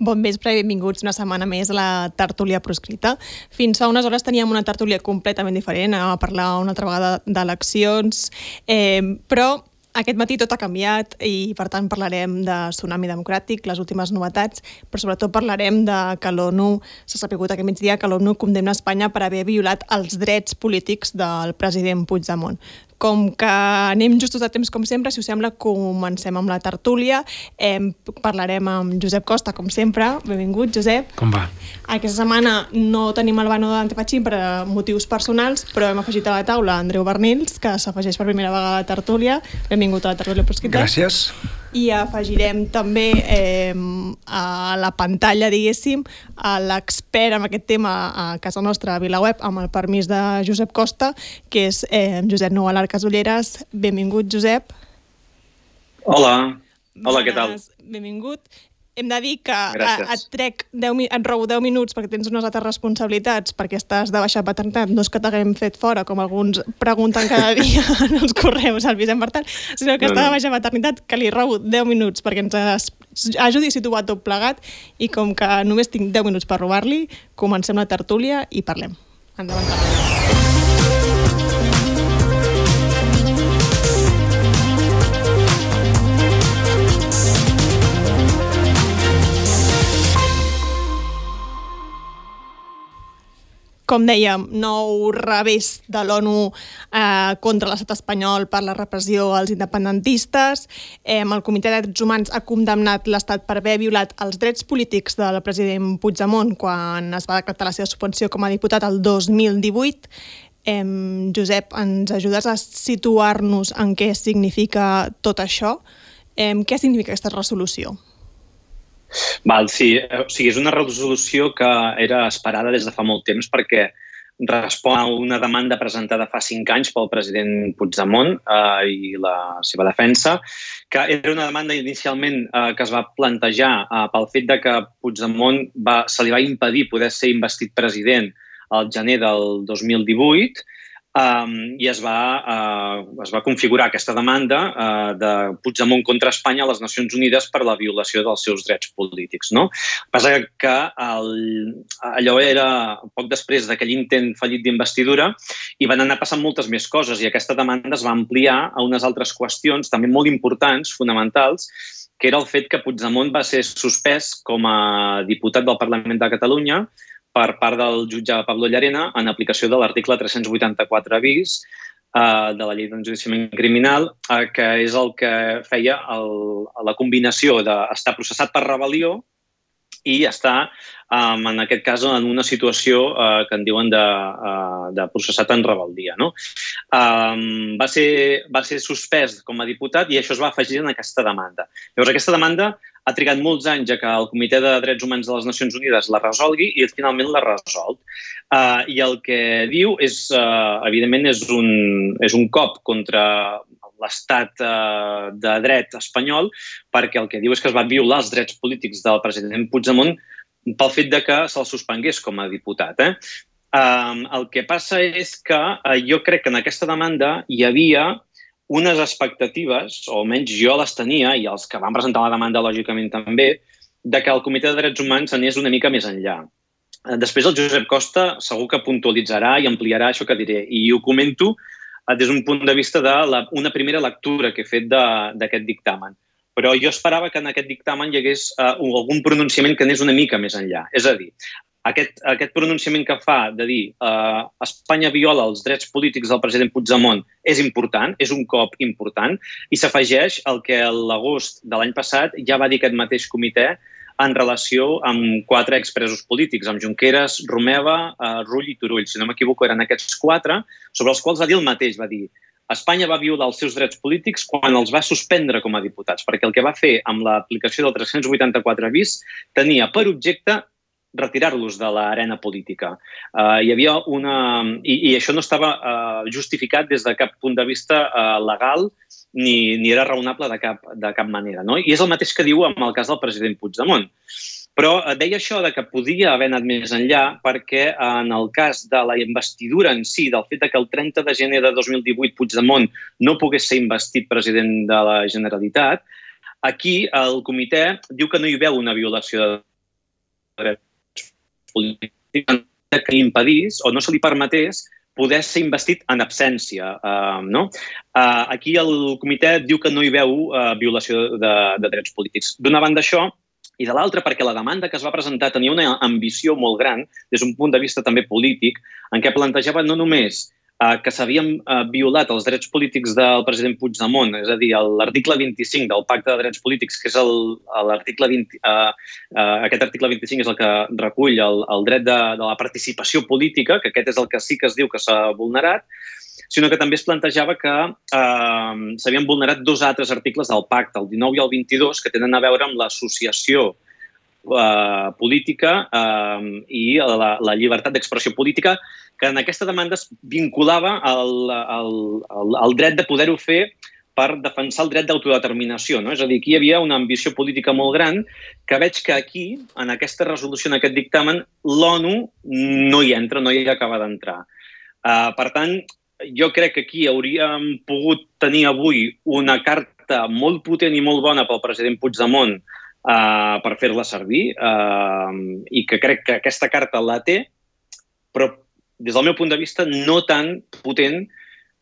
Bon vespre i benvinguts una setmana més a la tertúlia proscrita. Fins fa unes hores teníem una tertúlia completament diferent, a parlar una altra vegada d'eleccions, eh, però aquest matí tot ha canviat i, per tant, parlarem de Tsunami Democràtic, les últimes novetats, però sobretot parlarem de que l'ONU, s'ha sapigut aquest migdia, que l'ONU condemna Espanya per haver violat els drets polítics del president Puigdemont. Com que anem justos a temps, com sempre, si us sembla, comencem amb la tertúlia. Eh, parlarem amb Josep Costa, com sempre. Benvingut, Josep. Com va? Aquesta setmana no tenim el Bano d'Antepatxí per motius personals, però hem afegit a la taula Andreu Bernils, que s'afegeix per primera vegada a la tertúlia. Benvingut a la tertúlia proscrita. Gràcies i afegirem també eh, a la pantalla, diguéssim, a l'expert en aquest tema a casa nostra, a VilaWeb, amb el permís de Josep Costa, que és eh, Josep Noel Arcasolleres. Benvingut, Josep. Hola. Hola, què tal? Benvingut hem de dir que a, et trec 10, et robo 10 minuts perquè tens unes altres responsabilitats, perquè estàs de baixa paternitat, no és que t'haguem fet fora, com alguns pregunten cada dia en els correus al Vicent Bertal, sinó que no, està de baixa paternitat, que li robo 10 minuts perquè ens ajudi a situar tot plegat i com que només tinc 10 minuts per robar-li, comencem la tertúlia i parlem. Endavant, parlem. Com dèiem, nou revés de l'ONU eh, contra l'estat espanyol per la repressió als independentistes. Eh, el Comitè de Drets Humans ha condemnat l'Estat per haver violat els drets polítics del president Puigdemont quan es va decretar la seva suspensió com a diputat el 2018. Eh, Josep, ens ajudes a situar-nos en què significa tot això? Eh, què significa aquesta resolució? Val, sí, o sigui, és una resolució que era esperada des de fa molt temps perquè respon a una demanda presentada fa cinc anys pel president Puigdemont eh, i la seva defensa, que era una demanda inicialment eh, que es va plantejar eh, pel fet de que Puigdemont va, se li va impedir poder ser investit president al gener del 2018 um, i es va, uh, es va configurar aquesta demanda uh, de Puigdemont contra Espanya a les Nacions Unides per la violació dels seus drets polítics. No? Passa que el, allò era poc després d'aquell intent fallit d'investidura i van anar passant moltes més coses i aquesta demanda es va ampliar a unes altres qüestions també molt importants, fonamentals, que era el fet que Puigdemont va ser suspès com a diputat del Parlament de Catalunya per part del jutge Pablo Llarena en aplicació de l'article 384 bis eh, de la llei d'enjudiciament criminal, eh, que és el que feia el, la combinació d'estar processat per rebel·lió i estar, en aquest cas, en una situació uh, que en diuen de, uh, de processat en rebeldia. No? Va, ser, va ser suspès com a diputat i això es va afegir en aquesta demanda. Llavors, aquesta demanda ha trigat molts anys a que el Comitè de Drets Humans de les Nacions Unides la resolgui i finalment l'ha resolt. Uh, I el que diu és, uh, evidentment, és un, és un cop contra l'estat eh, de dret espanyol perquè el que diu és que es van violar els drets polítics del president Puigdemont pel fet de que se'l suspengués com a diputat. Eh? Um, el que passa és que uh, jo crec que en aquesta demanda hi havia unes expectatives, o almenys jo les tenia, i els que van presentar la demanda lògicament també, de que el Comitè de Drets Humans anés una mica més enllà. Després el Josep Costa segur que puntualitzarà i ampliarà això que diré. I ho comento Eh, des d'un punt de vista de la, una primera lectura que he fet d'aquest dictamen. Però jo esperava que en aquest dictamen hi hagués uh, algun pronunciament que anés una mica més enllà. És a dir, aquest, aquest pronunciament que fa de dir uh, Espanya viola els drets polítics del president Puigdemont és important, és un cop important, i s'afegeix el que l'agost de l'any passat ja va dir aquest mateix comitè en relació amb quatre expresos polítics, amb Junqueras, Romeva, eh, Rull i Turull. Si no m'equivoco, eren aquests quatre, sobre els quals va dir el mateix, va dir Espanya va violar els seus drets polítics quan els va suspendre com a diputats, perquè el que va fer amb l'aplicació del 384 bis tenia per objecte retirar-los de l'arena política. Uh, hi havia una... I, I això no estava uh, justificat des de cap punt de vista uh, legal ni, ni era raonable de cap, de cap manera. No? I és el mateix que diu amb el cas del president Puigdemont. Però deia això de que podia haver anat més enllà perquè en el cas de la investidura en si, del fet que el 30 de gener de 2018 Puigdemont no pogués ser investit president de la Generalitat, aquí el comitè diu que no hi veu una violació de drets polítics que impedís o no se li permetés poder ser investit en absència. Uh, no? uh, aquí el comitè diu que no hi veu uh, violació de, de drets polítics. D'una banda això, i de l'altra perquè la demanda que es va presentar tenia una ambició molt gran des d'un punt de vista també polític, en què plantejava no només que s'havien eh, violat els drets polítics del president Puigdemont, és a dir, l'article 25 del Pacte de Drets Polítics, que és l'article 20... Eh, eh, aquest article 25 és el que recull el, el dret de, de la participació política, que aquest és el que sí que es diu que s'ha vulnerat, sinó que també es plantejava que eh, s'havien vulnerat dos altres articles del pacte, el 19 i el 22, que tenen a veure amb l'associació eh, política eh, i la, la llibertat d'expressió política, que en aquesta demanda es vinculava al, al, al, al dret de poder-ho fer per defensar el dret d'autodeterminació. No? És a dir, aquí hi havia una ambició política molt gran que veig que aquí, en aquesta resolució, en aquest dictamen, l'ONU no hi entra, no hi acaba d'entrar. Uh, per tant, jo crec que aquí hauríem pogut tenir avui una carta molt potent i molt bona pel president Puigdemont uh, per fer-la servir uh, i que crec que aquesta carta la té, però des del meu punt de vista, no tan potent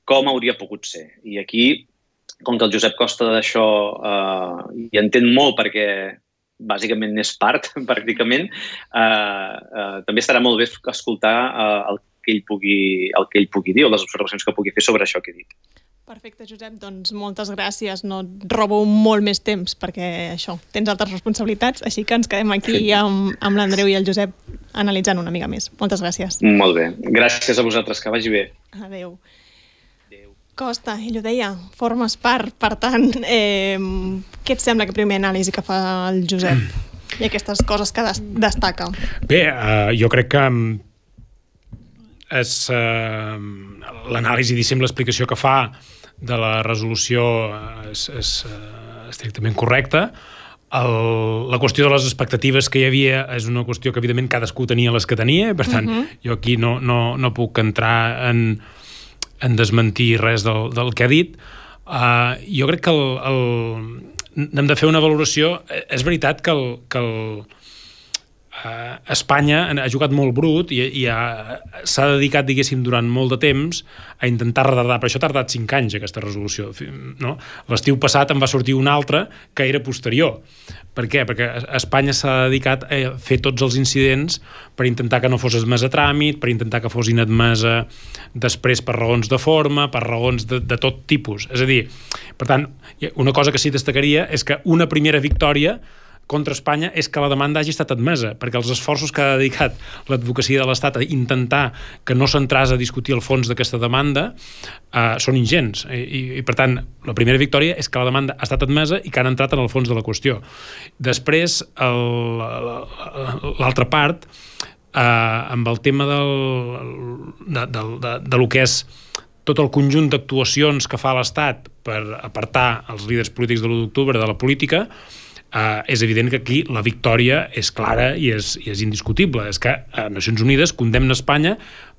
com hauria pogut ser. I aquí, com que el Josep Costa d'això eh, hi entén molt perquè bàsicament n'és part, pràcticament, eh, eh, també estarà molt bé escoltar eh, el, que ell pugui, el que ell pugui dir o les observacions que pugui fer sobre això que he dit. Perfecte, Josep. Doncs moltes gràcies. No et robo molt més temps perquè això, tens altres responsabilitats, així que ens quedem aquí amb, amb l'Andreu i el Josep analitzant una mica més. Moltes gràcies. Molt bé. Gràcies a vosaltres. Que vagi bé. Adéu. Adéu. Costa, ell ho deia, formes part. Per tant, eh, què et sembla que primer anàlisi que fa el Josep i aquestes coses que des destaca? Bé, uh, jo crec que és uh, l'anàlisi, diguéssim, l'explicació que fa de la resolució és, és uh, estrictament correcta. El, la qüestió de les expectatives que hi havia és una qüestió que, evidentment, cadascú tenia les que tenia, per tant, uh mhm. -huh. jo aquí no, no, no puc entrar en, en desmentir res del, del que ha dit. Uh, jo crec que el, el, hem de fer una valoració. És veritat que el, que el, eh, Espanya ha jugat molt brut i, i s'ha dedicat, diguéssim, durant molt de temps a intentar retardar. Per això ha tardat 5 anys, aquesta resolució. No? L'estiu passat en va sortir una altra que era posterior. Per què? Perquè Espanya s'ha dedicat a fer tots els incidents per intentar que no fos admesa a tràmit, per intentar que fos inadmesa després per raons de forma, per raons de, de tot tipus. És a dir, per tant, una cosa que sí destacaria és que una primera victòria contra Espanya és que la demanda hagi estat admesa, perquè els esforços que ha dedicat l'advocacia de l'Estat a intentar que no s'entràs a discutir el fons d'aquesta demanda eh, són ingents. I, i, I, per tant, la primera victòria és que la demanda ha estat admesa i que han entrat en el fons de la qüestió. Després, l'altra part, eh, amb el tema del, de, de, de, de lo que és tot el conjunt d'actuacions que fa l'Estat per apartar els líders polítics de l'1 d'octubre de la política, és evident que aquí la victòria és clara i és, i és indiscutible. És que a Nacions Unides condemna Espanya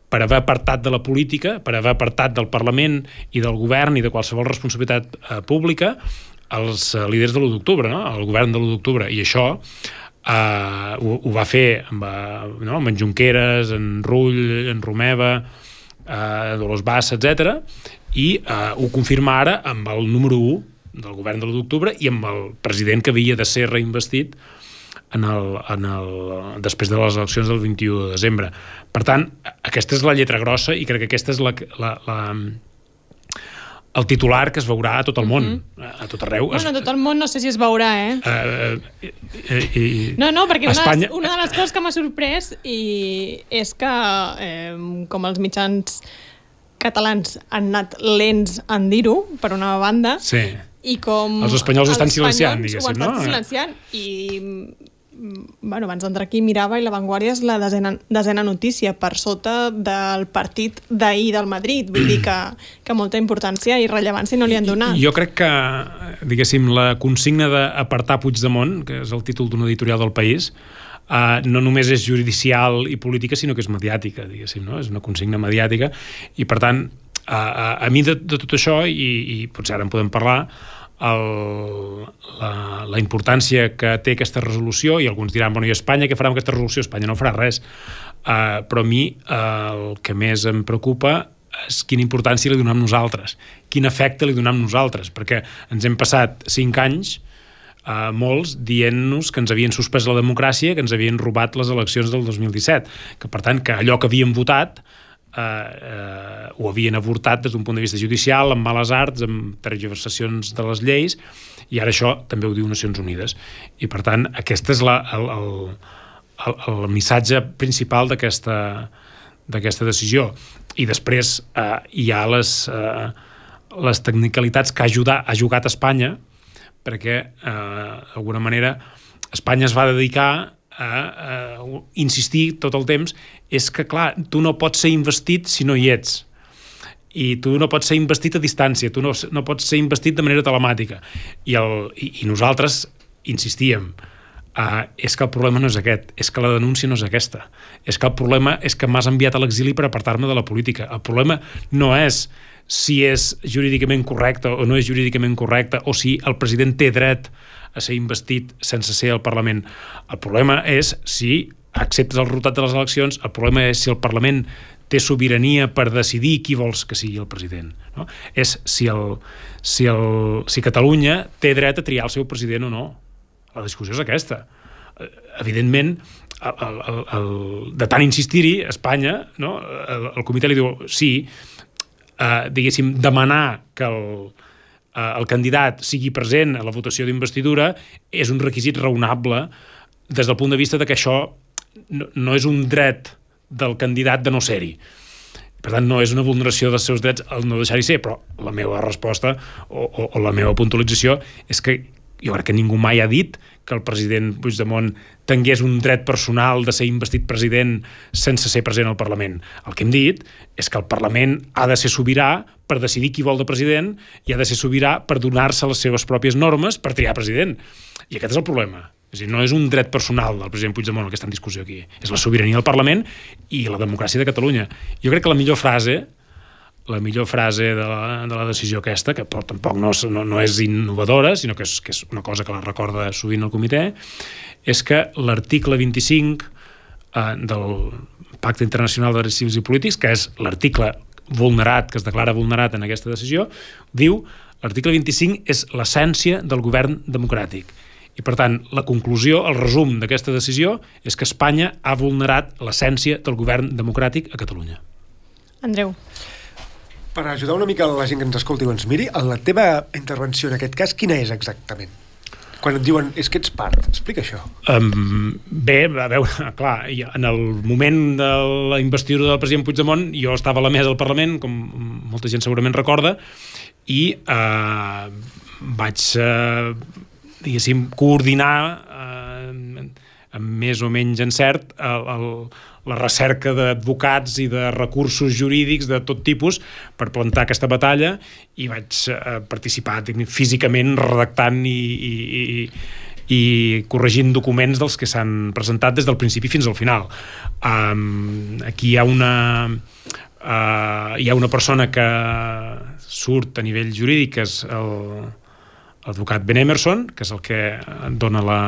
per haver apartat de la política, per haver apartat del Parlament i del govern i de qualsevol responsabilitat eh, pública els eh, líders de l'1 d'octubre, no? el govern de l'1 d'octubre. I això eh, ho, ho va fer amb, eh, no? amb en Junqueras, en Rull, en Romeva, eh, Dolors Bassa, etc. i eh, ho confirma ara amb el número 1 del govern de l'1 d'octubre i amb el president que havia de ser reinvestit en el, en el, després de les eleccions del 21 de desembre. Per tant, aquesta és la lletra grossa i crec que aquesta és la, la, la, el titular que es veurà a tot el món, mm -hmm. a tot arreu. Bueno, a tot el món no sé si es veurà, eh? Uh, uh, i, no, no, perquè Espanya... una, una de les coses que m'ha sorprès i és que, eh, com els mitjans catalans han anat lents en dir-ho, per una banda, sí i com... Els espanyols estan silenciant, diguéssim, no? Ho estan silenciant i bueno, abans d'entrar aquí mirava i la Vanguardia és la desena, desena notícia per sota del partit d'ahir del Madrid, vull dir que, que molta importància i rellevància no li han donat. Jo crec que, diguéssim, la consigna d'apartar Puigdemont, que és el títol d'una editorial del País, Uh, no només és judicial i política, sinó que és mediàtica, diguéssim, no? És una consigna mediàtica i, per tant, a, a, a mi de, de tot això, i, i potser ara en podem parlar, el, la, la importància que té aquesta resolució i alguns diran, bueno, i Espanya què farà amb aquesta resolució? Espanya no farà res. Uh, però a mi uh, el que més em preocupa és quina importància li donem nosaltres, quin efecte li donem nosaltres, perquè ens hem passat cinc anys uh, molts dient-nos que ens havien suspès la democràcia, que ens havien robat les eleccions del 2017, que per tant que allò que havíem votat eh, eh, ho havien avortat des d'un punt de vista judicial, amb males arts, amb tergiversacions de les lleis, i ara això també ho diu Nacions Unides. I per tant, aquest és la, el, el, el, el missatge principal d'aquesta d'aquesta decisió. I després eh, hi ha les, eh, les tecnicalitats que ha, ajudat, ha jugat Espanya, perquè, eh, d'alguna manera, Espanya es va dedicar a, a insistir tot el temps és que, clar, tu no pots ser investit si no hi ets i tu no pots ser investit a distància, tu no, no pots ser investit de manera telemàtica. I, el, i, i nosaltres insistíem, uh, és que el problema no és aquest, és que la denúncia no és aquesta, és que el problema és que m'has enviat a l'exili per apartar-me de la política. El problema no és si és jurídicament correcte o no és jurídicament correcte, o si el president té dret a ser investit sense ser al Parlament. El problema és si acceptes el resultat de les eleccions, el problema és si el Parlament té sobirania per decidir qui vols que sigui el president. No? És si, el, si, el, si Catalunya té dret a triar el seu president o no. La discussió és aquesta. Evidentment, el, el, el, de tant insistir-hi, Espanya, no? el, el comitè li diu sí, eh, diguéssim, demanar que el, eh, el candidat sigui present a la votació d'investidura és un requisit raonable des del punt de vista de que això no, no és un dret del candidat de no ser-hi. Per tant, no és una vulneració dels seus drets el no deixar-hi ser, però la meva resposta o, o, o la meva puntualització és que jo crec que ningú mai ha dit que el president Puigdemont tingués un dret personal de ser investit president sense ser present al Parlament. El que hem dit és que el Parlament ha de ser sobirà per decidir qui vol de president i ha de ser sobirà per donar-se les seves pròpies normes per triar president. I aquest és el problema. És dir, no és un dret personal del president Puigdemont el que està en discussió aquí. És la sobirania del Parlament i la democràcia de Catalunya. Jo crec que la millor frase la millor frase de la, de la decisió aquesta, que però, tampoc no, no, no és innovadora, sinó que és, que és una cosa que la recorda sovint el comitè, és que l'article 25 eh, del Pacte Internacional de Drets Civils i Polítics, que és l'article vulnerat, que es declara vulnerat en aquesta decisió, diu l'article 25 és l'essència del govern democràtic. I, per tant, la conclusió, el resum d'aquesta decisió és que Espanya ha vulnerat l'essència del govern democràtic a Catalunya. Andreu per ajudar una mica la gent que ens escolti o ens miri, la teva intervenció en aquest cas, quina és exactament? Quan et diuen, és que ets part, explica això. Um, bé, a veure, clar, en el moment de la investidura del president Puigdemont, jo estava a la mesa del Parlament, com molta gent segurament recorda, i uh, vaig, uh, diguéssim, coordinar uh, amb més o menys encert el, el, la recerca d'advocats i de recursos jurídics de tot tipus per plantar aquesta batalla i vaig eh, participar físicament redactant i, i, i, i corregint documents dels que s'han presentat des del principi fins al final. Um, aquí hi ha una uh, hi ha una persona que surt a nivell jurídic, que és l'advocat Ben Emerson, que és el que dona la,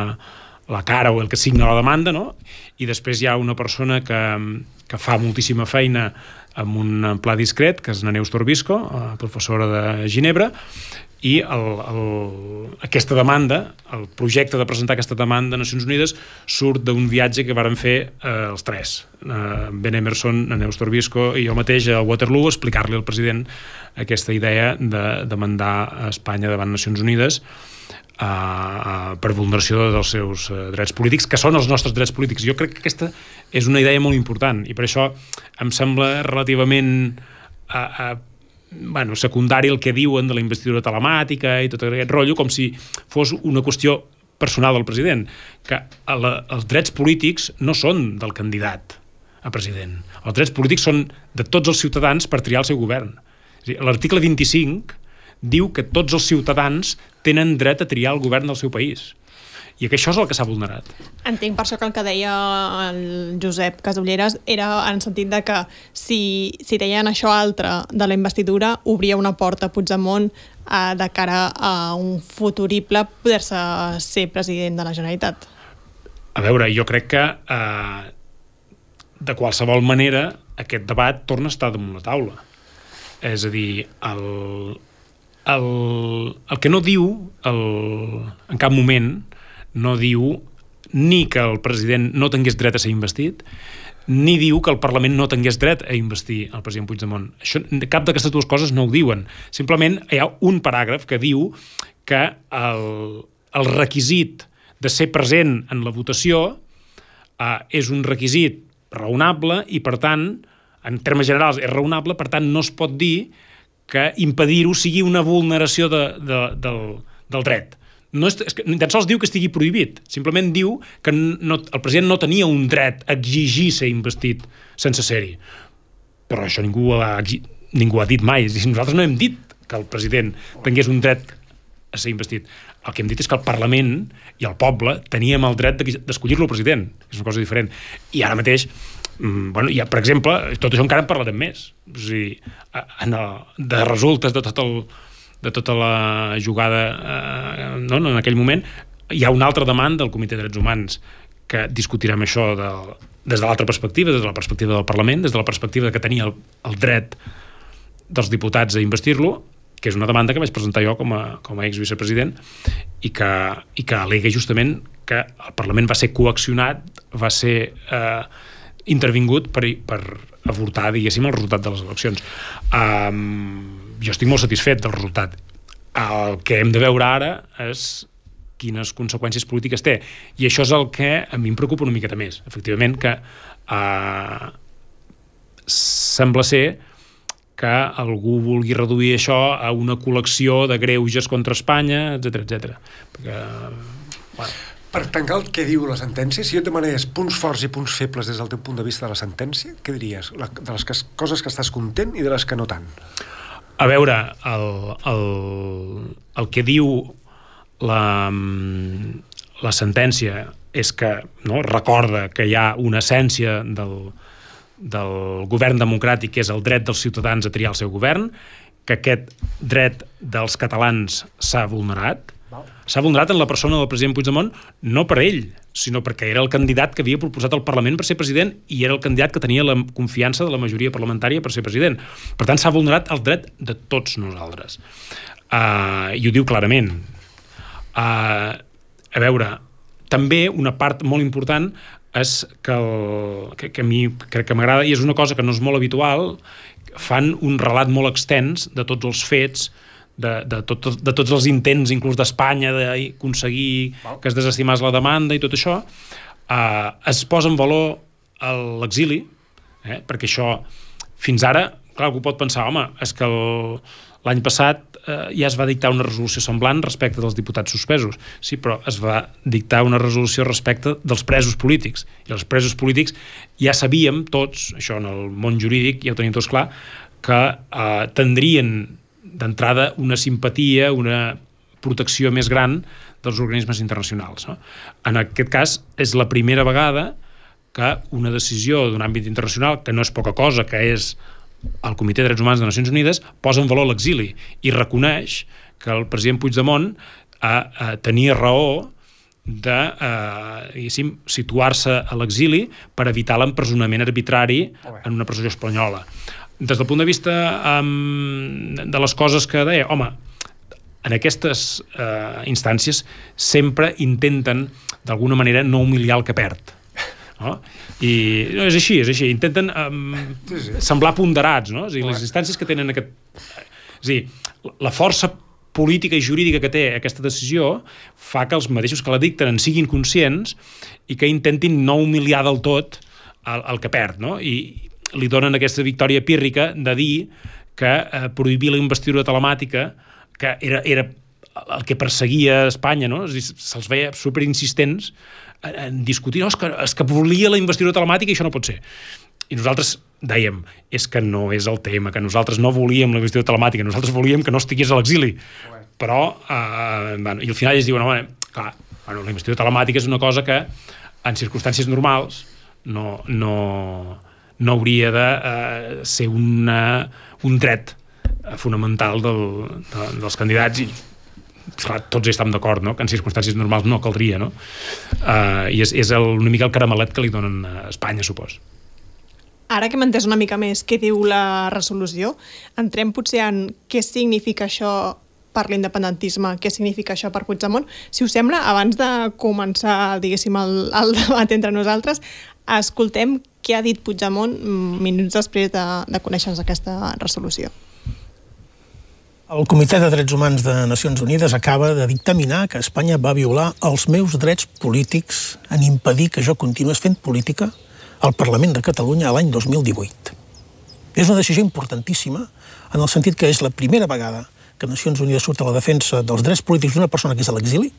la cara o el que signa la demanda, no? i després hi ha una persona que, que fa moltíssima feina amb un pla discret, que és Neus Torbisco, eh, professora de Ginebra, i el, el, aquesta demanda, el projecte de presentar aquesta demanda a Nacions Unides surt d'un viatge que varen fer eh, els tres, eh, Ben Emerson, Neus Torbisco i jo mateix a Waterloo, explicar-li al president aquesta idea de demandar a Espanya davant Nacions Unides uh, per vulneració dels seus uh, drets polítics, que són els nostres drets polítics. Jo crec que aquesta és una idea molt important i per això em sembla relativament uh, uh, bueno, secundari el que diuen de la investidura telemàtica i tot aquest rotllo, com si fos una qüestió personal del president, que la, els drets polítics no són del candidat a president. Els drets polítics són de tots els ciutadans per triar el seu govern. L'article 25 diu que tots els ciutadans tenen dret a triar el govern del seu país. I que això és el que s'ha vulnerat. Entenc per això que el que deia el Josep Casulleres era en sentit de que si, si deien això altre de la investidura, obria una porta a Puigdemont eh, de cara a un futurible poder-se ser president de la Generalitat. A veure, jo crec que eh, de qualsevol manera aquest debat torna a estar damunt la taula. És a dir, el, el, el que no diu el, en cap moment no diu ni que el president no tingués dret a ser investit, ni diu que el Parlament no tingués dret a investir el president Puigdemont. Això, cap d'aquestes dues coses no ho diuen. Simplement hi ha un paràgraf que diu que el, el requisit de ser present en la votació eh, és un requisit raonable i, per tant, en termes generals és raonable, per tant, no es pot dir que impedir-ho sigui una vulneració de, de, del, del dret no és, és que ni tan sols diu que estigui prohibit, simplement diu que no, el president no tenia un dret a exigir ser investit sense ser-hi. Però això ningú ha, ningú ha dit mai. Nosaltres no hem dit que el president tingués un dret a ser investit. El que hem dit és que el Parlament i el poble teníem el dret d'escollir-lo president. És una cosa diferent. I ara mateix, bueno, ja, per exemple, tot això encara en parlarem més. O sigui, en el, de resultes de tot el, de tota la jugada eh, no, en aquell moment, hi ha una altra demanda del Comitè de Drets Humans que discutirem això de, des de l'altra perspectiva, des de la perspectiva del Parlament, des de la perspectiva que tenia el, el dret dels diputats a investir-lo, que és una demanda que vaig presentar jo com a, com a ex-vicepresident i que, i que alega justament que el Parlament va ser coaccionat, va ser eh, intervingut per, per avortar, diguéssim, el resultat de les eleccions. Um, jo estic molt satisfet del resultat. El que hem de veure ara és quines conseqüències polítiques té. I això és el que a mi em preocupa una miqueta més. Efectivament, que uh, sembla ser que algú vulgui reduir això a una col·lecció de greuges contra Espanya, etc etc. Perquè, bueno. Per tancar el que diu la sentència, si jo et demanés punts forts i punts febles des del teu punt de vista de la sentència, què diries? La, de les que, coses que estàs content i de les que no tant? A veure, el, el, el que diu la, la sentència és que no, recorda que hi ha una essència del, del govern democràtic que és el dret dels ciutadans a triar el seu govern, que aquest dret dels catalans s'ha vulnerat, s'ha vulnerat en la persona del president Puigdemont no per ell, sinó perquè era el candidat que havia proposat al Parlament per ser president i era el candidat que tenia la confiança de la majoria parlamentària per ser president. Per tant, s'ha vulnerat el dret de tots nosaltres. Uh, I ho diu clarament. Uh, a veure, també una part molt important és que, el, que, que a mi crec que m'agrada i és una cosa que no és molt habitual fan un relat molt extens de tots els fets de, de, tot, de tots els intents, inclús d'Espanya, d'aconseguir que es desestimés la demanda i tot això, eh, es posa en valor l'exili, eh, perquè això, fins ara, clar, algú pot pensar, home, és que l'any passat eh, ja es va dictar una resolució semblant respecte dels diputats suspesos. Sí, però es va dictar una resolució respecte dels presos polítics. I els presos polítics ja sabíem tots, això en el món jurídic ja ho tenim tots clar, que eh, tindrien d'entrada una simpatia, una protecció més gran dels organismes internacionals. No? En aquest cas, és la primera vegada que una decisió d'un àmbit internacional, que no és poca cosa, que és el Comitè de Drets Humans de Nacions Unides, posa en valor l'exili i reconeix que el president Puigdemont a, tenia raó de eh, situar-se a l'exili per evitar l'empresonament arbitrari en una presó espanyola des del punt de vista um, de les coses que deia, home, en aquestes uh, instàncies sempre intenten, d'alguna manera, no humiliar el que perd. No? I no, és així, és així. Intenten um, sí, sí. semblar ponderats, no? És dir, les instàncies que tenen aquest... És dir, la força política i jurídica que té aquesta decisió fa que els mateixos que la dicten en siguin conscients i que intentin no humiliar del tot el, el que perd, no? I, li donen aquesta victòria pírrica de dir que eh, prohibir la investidura telemàtica, que era, era el que perseguia Espanya, no? se'ls veia superinsistents en, en discutir, no, és que, és que volia la investidura telemàtica i això no pot ser. I nosaltres dèiem, és que no és el tema, que nosaltres no volíem la investidura telemàtica, nosaltres volíem que no estigués a l'exili. Però, eh, bueno, i al final ells diuen, home, clar, Bueno, la investidura telemàtica és una cosa que en circumstàncies normals no, no, no hauria de eh, ser una, un dret fonamental del, de, dels candidats i clar, tots hi estem d'acord, no? que en circumstàncies normals no caldria, no? Uh, I és, és el, una mica el caramelet que li donen a Espanya, supos. Ara que hem entès una mica més què diu la resolució, entrem potser en què significa això per l'independentisme, què significa això per Puigdemont. Si us sembla, abans de començar, diguéssim, el, el debat entre nosaltres, escoltem què ha dit Puigdemont minuts després de, de conèixer-nos aquesta resolució. El Comitè de Drets Humans de Nacions Unides acaba de dictaminar que Espanya va violar els meus drets polítics en impedir que jo continués fent política al Parlament de Catalunya l'any 2018. És una decisió importantíssima en el sentit que és la primera vegada que Nacions Unides surt a la defensa dels drets polítics d'una persona que és a l'exili,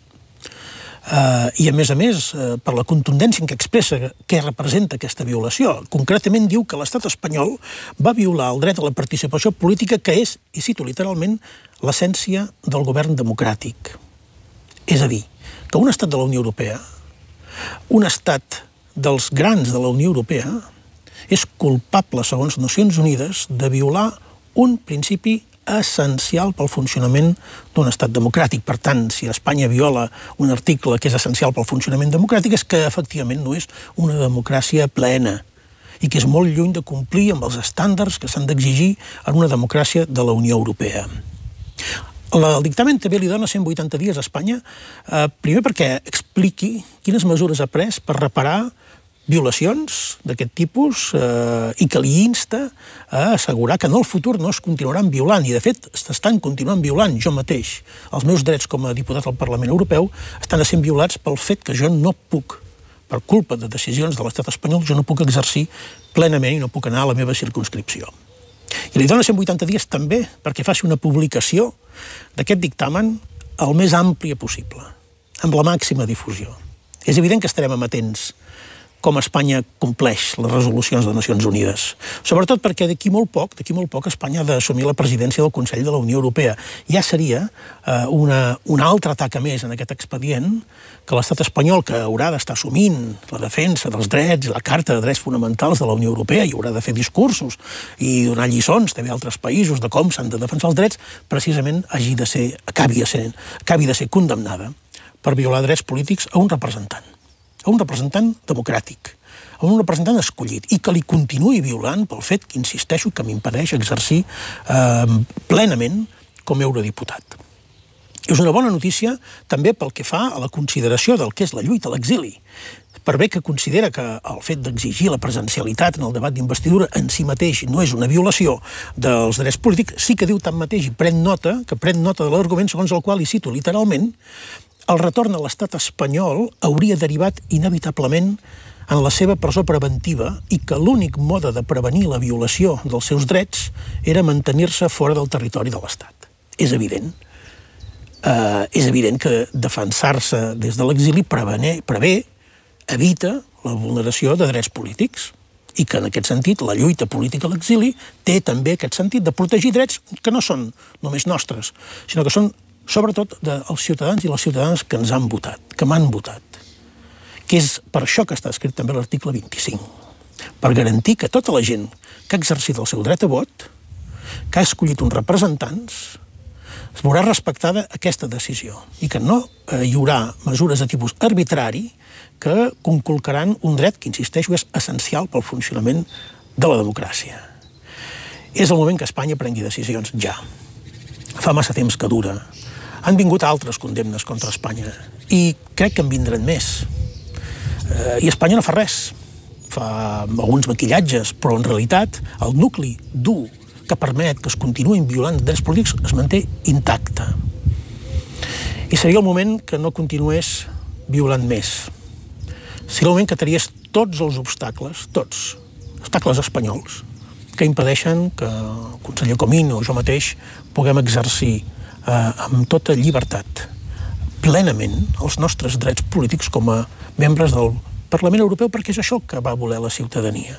Uh, I, a més a més, uh, per la contundència en què expressa què representa aquesta violació. Concretament diu que l'estat espanyol va violar el dret a la participació política que és, i cito literalment, l'essència del govern democràtic. És a dir, que un estat de la Unió Europea, un estat dels grans de la Unió Europea, és culpable, segons Nacions Unides, de violar un principi essencial pel funcionament d'un estat democràtic. Per tant, si Espanya viola un article que és essencial pel funcionament democràtic és que efectivament no és una democràcia plena i que és molt lluny de complir amb els estàndards que s'han d'exigir en una democràcia de la Unió Europea. El dictamen també li dona 180 dies a Espanya, eh, primer perquè expliqui quines mesures ha pres per reparar violacions d'aquest tipus eh, i que li insta a assegurar que en el futur no es continuaran violant i de fet s'estan continuant violant jo mateix. Els meus drets com a diputat al Parlament Europeu estan sent violats pel fet que jo no puc per culpa de decisions de l'estat espanyol, jo no puc exercir plenament i no puc anar a la meva circunscripció. I li dona 180 dies també perquè faci una publicació d'aquest dictamen el més àmplia possible, amb la màxima difusió. És evident que estarem amatents com Espanya compleix les resolucions de Nacions Unides. Sobretot perquè d'aquí molt poc, d'aquí molt poc Espanya ha d'assumir la presidència del Consell de la Unió Europea. Ja seria eh, una, un altre atac a més en aquest expedient que l'estat espanyol, que haurà d'estar assumint la defensa dels drets la Carta de Drets Fonamentals de la Unió Europea i haurà de fer discursos i donar lliçons també a altres països de com s'han de defensar els drets, precisament hagi de ser, acabi, de ser, acabi de ser condemnada per violar drets polítics a un representant a un representant democràtic, a un representant escollit, i que li continuï violant pel fet que, insisteixo, que m'impedeix exercir eh, plenament com a eurodiputat. És una bona notícia també pel que fa a la consideració del que és la lluita a l'exili. Per bé que considera que el fet d'exigir la presencialitat en el debat d'investidura en si mateix no és una violació dels drets polítics, sí que diu tanmateix i pren nota, que pren nota de l'argument segons el qual, i cito literalment, el retorn a l'estat espanyol hauria derivat inevitablement en la seva presó preventiva i que l'únic mode de prevenir la violació dels seus drets era mantenir-se fora del territori de l'Estat. És evident. Uh, és evident que defensar-se des de l'exili prevé, evita la vulneració de drets polítics i que en aquest sentit la lluita política a l'exili té també aquest sentit de protegir drets que no són només nostres, sinó que són sobretot dels ciutadans i les ciutadanes que ens han votat, que m'han votat. Que és per això que està escrit també l'article 25. Per garantir que tota la gent que ha exercit el seu dret a vot, que ha escollit uns representants, es veurà respectada aquesta decisió i que no eh, hi haurà mesures de tipus arbitrari que conculcaran un dret que, insisteixo, és essencial pel funcionament de la democràcia. És el moment que Espanya prengui decisions ja. Fa massa temps que dura han vingut altres condemnes contra Espanya i crec que en vindran més. Eh, I Espanya no fa res. Fa alguns maquillatges, però en realitat el nucli dur que permet que es continuïn violant drets polítics es manté intacte. I seria el moment que no continués violant més. Seria el moment que tries tots els obstacles, tots, obstacles espanyols, que impedeixen que el conseller Comín o jo mateix puguem exercir amb tota llibertat, plenament, els nostres drets polítics com a membres del Parlament Europeu, perquè és això que va voler la ciutadania.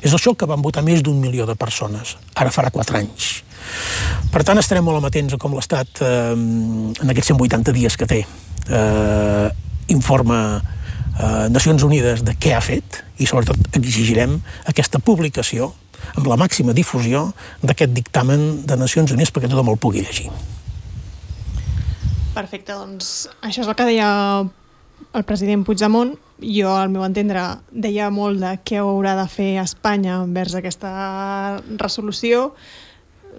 És això que van votar més d'un milió de persones, ara farà quatre anys. Per tant, estarem molt amatents a com l'Estat, eh, en aquests 180 dies que té, eh, informa eh, Nacions Unides de què ha fet i sobretot exigirem aquesta publicació amb la màxima difusió d'aquest dictamen de Nacions Unides perquè tothom el pugui llegir. Perfecte, doncs això és el que deia el president Puigdemont. Jo, al meu entendre, deia molt de què haurà de fer Espanya envers aquesta resolució.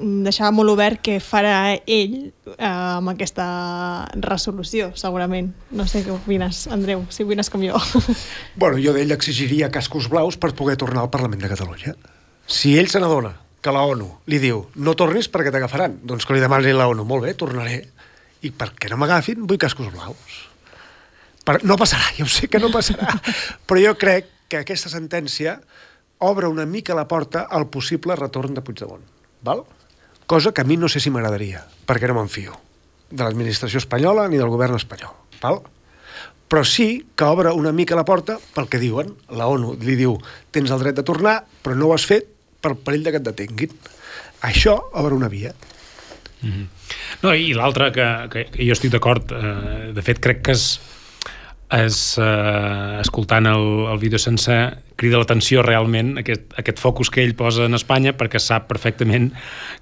Deixava molt obert què farà ell eh, amb aquesta resolució, segurament. No sé què opines, Andreu, si opines com jo. Bueno, jo d'ell exigiria cascos blaus per poder tornar al Parlament de Catalunya. Si ell se n'adona que la ONU li diu no tornis perquè t'agafaran, doncs que li demani la ONU, molt bé, tornaré. I perquè no m'agafin, vull cascos blaus. Per... No passarà, ja ho sé que no passarà, però jo crec que aquesta sentència obre una mica la porta al possible retorn de Puigdemont. Val? Cosa que a mi no sé si m'agradaria, perquè no m'enfio de l'administració espanyola ni del govern espanyol. Val? Però sí que obre una mica la porta pel que diuen. La ONU li diu tens el dret de tornar, però no ho has fet per perill de que et detenguin. Això obre una via. Mm -hmm. No, i l'altre que, que, jo estic d'acord, eh, de fet crec que és, és eh, escoltant el, el vídeo sense crida l'atenció realment aquest, aquest focus que ell posa en Espanya perquè sap perfectament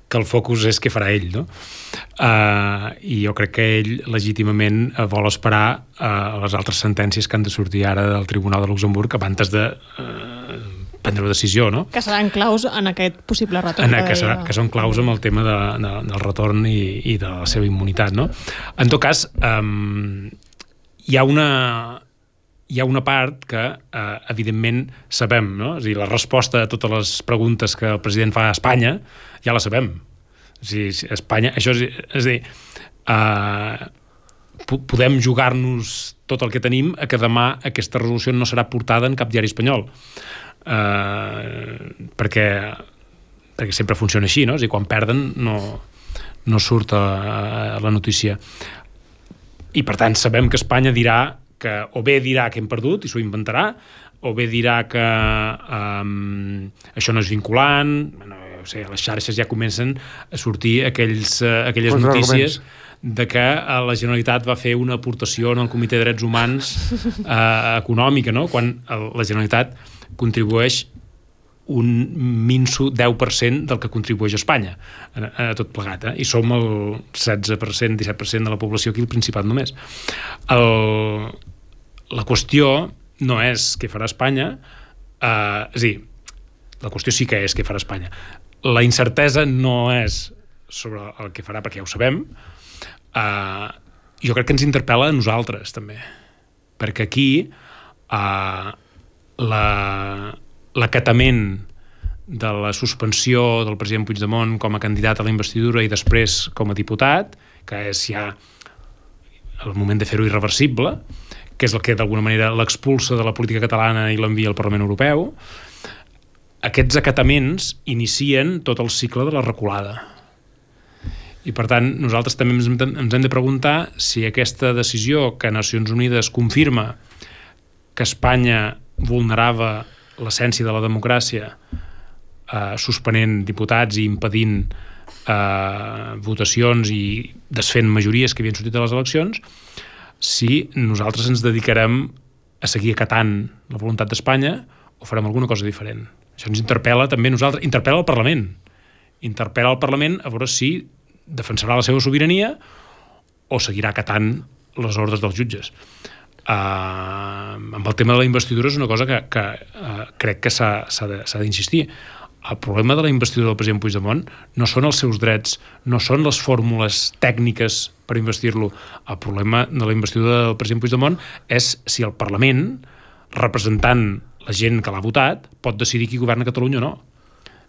que el focus és què farà ell, no? Uh, I jo crec que ell legítimament vol esperar uh, les altres sentències que han de sortir ara del Tribunal de Luxemburg abans de uh, prendre una decisió, no? Que seran claus en aquest possible retorn. En, que, serà, que són claus amb el tema de, de, del retorn i, i de la seva immunitat, no? En tot cas, um, hi ha una hi ha una part que, eh, evidentment, sabem, no? És a dir, la resposta a totes les preguntes que el president fa a Espanya ja la sabem. És a dir, Espanya... Això és, és a dir, eh, podem jugar-nos tot el que tenim a que demà aquesta resolució no serà portada en cap diari espanyol eh, perquè, perquè sempre funciona així, no? És a dir, quan perden no, no surt a, a la notícia. I per tant sabem que Espanya dirà que o bé dirà que hem perdut i s'ho inventarà, o bé dirà que um, això no és vinculant, bueno, o sigui, les xarxes ja comencen a sortir aquells, uh, aquelles notícies de que la Generalitat va fer una aportació en el Comitè de Drets Humans eh, econòmica, no? quan la Generalitat contribueix un minso 10% del que contribueix a Espanya a, a tot plegat, eh? i som el 16%, 17% de la població aquí al Principat només. El, la qüestió no és què farà Espanya, eh, és a dir, la qüestió sí que és què farà Espanya. La incertesa no és sobre el que farà, perquè ja ho sabem, eh, jo crec que ens interpel·la a nosaltres, també. Perquè aquí eh, l'acatament la, de la suspensió del president Puigdemont com a candidat a la investidura i després com a diputat, que és ja el moment de fer-ho irreversible, que és el que d'alguna manera l'expulsa de la política catalana i l'envia al Parlament Europeu, aquests acataments inicien tot el cicle de la reculada. I per tant, nosaltres també ens hem de preguntar si aquesta decisió que Nacions Unides confirma que Espanya vulnerava l'essència de la democràcia eh, suspenent diputats i impedint eh, votacions i desfent majories que havien sortit de les eleccions, si nosaltres ens dedicarem a seguir acatant la voluntat d'Espanya o farem alguna cosa diferent. Això ens interpel·la també nosaltres, interpel·la el Parlament. Interpel·la el Parlament a veure si defensarà la seva sobirania o seguirà acatant les ordres dels jutges. Uh, amb el tema de la investidura és una cosa que, que uh, crec que s'ha d'insistir. El problema de la investidura del president Puigdemont no són els seus drets, no són les fórmules tècniques per investir-lo. El problema de la investidura del president Puigdemont és si el Parlament, representant la gent que l'ha votat, pot decidir qui governa Catalunya o no.